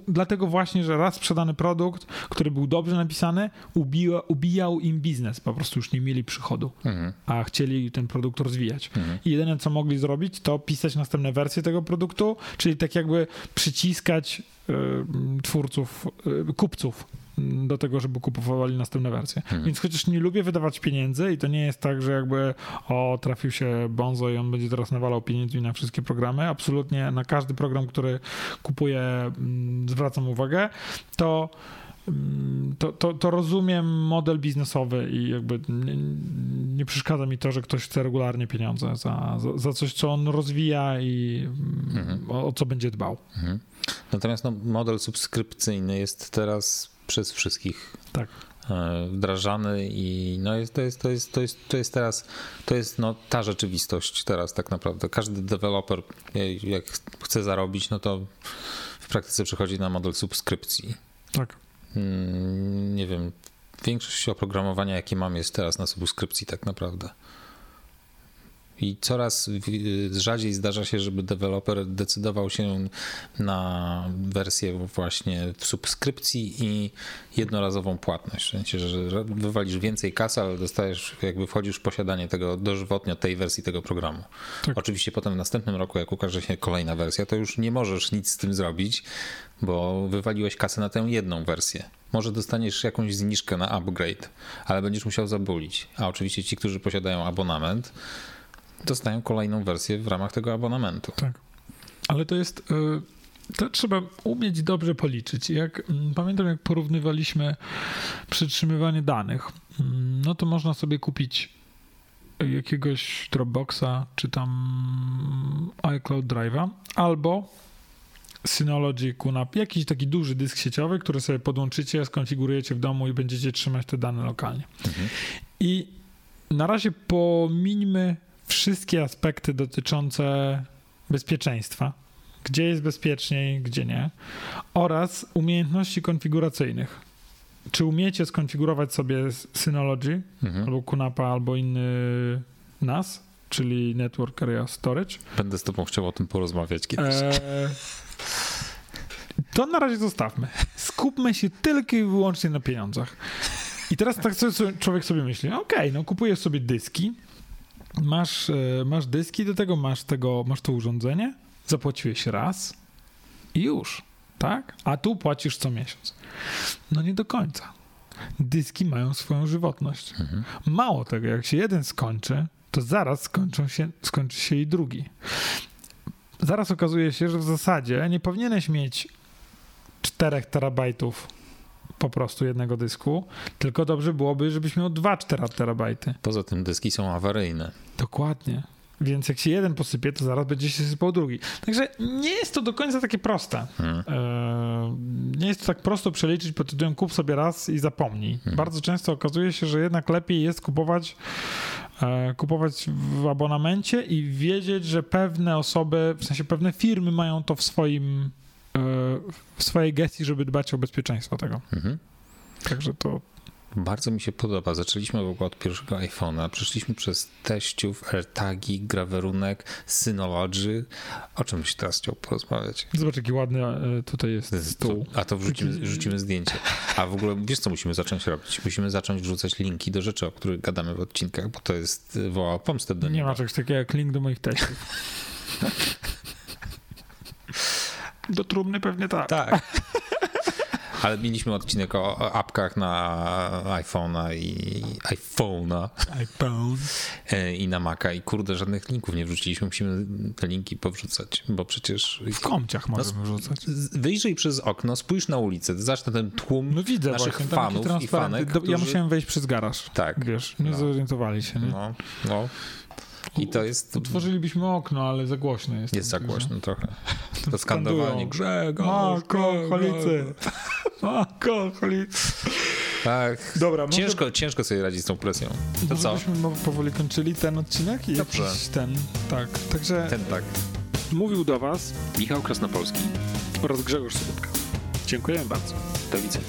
Dlatego właśnie, że raz sprzedany produkt, który był dobrze napisany, ubija, ubijał im biznes. Po prostu już nie mieli przychodu, Mhm. a chcieli ten produkt rozwijać. Mhm. I jedyne, co mogli zrobić, to pisać następne wersje tego produktu, czyli tak jakby przyciskać y, twórców, y, kupców do tego, żeby kupowali następne wersje. Mhm. Więc chociaż nie lubię wydawać pieniędzy i to nie jest tak, że jakby o, trafił się Bonzo i on będzie teraz nawalał pieniędzmi na wszystkie programy. Absolutnie na każdy program, który kupuję, mm, zwracam uwagę, to mm, to, to, to rozumiem model biznesowy i jakby nie, nie przeszkadza mi to, że ktoś chce regularnie pieniądze za, za, za coś, co on rozwija i mm, Mhm. o, o co będzie dbał. Mhm. Natomiast no, model subskrypcyjny jest teraz przez wszystkich Tak. e, wdrażany i no jest, to, jest, to, jest, to, jest, to jest teraz, to jest no, ta rzeczywistość teraz tak naprawdę. Każdy deweloper e, jak chce zarobić, no to w praktyce przechodzi na model subskrypcji. Tak. Mm, Nie wiem, większość oprogramowania, jakie mam, jest teraz na subskrypcji tak naprawdę. I coraz w- rzadziej zdarza się, żeby deweloper decydował się na wersję właśnie w subskrypcji i jednorazową płatność. W sensie, że wywalisz więcej kasy, ale dostajesz, jakby wchodzisz w posiadanie tego dożywotnio tej wersji tego programu. Tak. Oczywiście potem w następnym roku, jak ukaże się kolejna wersja, to już nie możesz nic z tym zrobić, bo wywaliłeś kasę na tę jedną wersję. Może dostaniesz jakąś zniżkę na upgrade, ale będziesz musiał zabulić. A oczywiście ci, którzy posiadają abonament, dostają kolejną wersję w ramach tego abonamentu. Tak. Ale to jest. y, To trzeba umieć dobrze policzyć. Jak mm, pamiętam, jak porównywaliśmy przytrzymywanie danych, mm, no to można sobie kupić jakiegoś Dropboxa czy tam iCloud Drive'a albo Synology QNAP, jakiś taki duży dysk sieciowy, który sobie podłączycie, skonfigurujecie w domu i będziecie trzymać te dane lokalnie. Mhm. I na razie pomińmy wszystkie aspekty dotyczące bezpieczeństwa. Gdzie jest bezpieczniej, gdzie nie. Oraz umiejętności konfiguracyjnych. Czy umiecie skonfigurować sobie Synology, Mhm. albo QNAPa, albo inny NAS, czyli Network Area Storage? Będę z tobą chciał o tym porozmawiać kiedyś. Eee, to na razie zostawmy. Skupmy się tylko i wyłącznie na pieniądzach. I teraz tak sobie, człowiek sobie myśli, okej, no kupujesz sobie dyski, masz, e, masz dyski, do tego masz, tego masz to urządzenie, zapłaciłeś raz i już, tak? A tu płacisz co miesiąc. No nie do końca. Dyski mają swoją żywotność. Mhm. Mało tego, jak się jeden skończy, to zaraz skończą się, skończy się i drugi. Zaraz okazuje się, że w zasadzie nie powinieneś mieć 4 terabajtów po prostu jednego dysku, tylko dobrze byłoby, żebyś miał 2 terabajty. Poza tym dyski są awaryjne. Dokładnie. Więc jak się jeden posypie, to zaraz będzie się sypał drugi. Także nie jest to do końca takie proste. Mhm. Eee, Nie jest to tak prosto przeliczyć pod tytułem kup sobie raz i zapomnij. Bardzo często okazuje się, że jednak lepiej jest kupować, e, kupować w abonamencie i wiedzieć, że pewne osoby, w sensie pewne firmy mają to w swoim e, w swojej gestii, żeby dbać o bezpieczeństwo tego. Mhm. Także to Bardzo mi się podoba. Zaczęliśmy w ogóle od pierwszego iPhone'a, przeszliśmy przez teściów, AirTagi, grawerunek, Synology. O czym byś teraz chciał porozmawiać? zobacz, jaki ładny e, tutaj jest stół. A to wrzucimy, wrzucimy zdjęcie. A w ogóle wiesz, co musimy zacząć robić? Musimy zacząć wrzucać linki do rzeczy, o których gadamy w odcinkach, bo to jest y, woła pomstę do Nie ma czegoś takiego jak link do moich testów. Do trumny pewnie tak. Tak. Ale mieliśmy odcinek o, apkach na iPhone'a i iPhone'a iPhone. e, i na Maca i kurde, żadnych linków nie wrzuciliśmy. Musimy te linki powrzucać, bo przecież W komciach możemy wrzucać. z- wyjrzyj przez okno, spójrz na ulicę, zacznę ten tłum No widzę naszych właśnie, fanów i fanek, Do- Ja którzy- musiałem wejść przez garaż. Tak. Wiesz, nie No. zorientowali się. Nie? No, no. I to jest... Otworzylibyśmy okno, ale za głośno jest. Jest za głośno trochę. To skandowanie Grzegorz, Alkoholicy. Alkoholicy. Tak. Dobra, może- Ciężko, ciężko sobie radzić z tą presją. To Może co? byśmy powoli kończyli ten odcinek i Dobrze. ten, tak. Także Ten tak. mówił do was Michał Krasnopolski. oraz Grzegorz Sobotka. Dziękujemy bardzo. Do widzenia.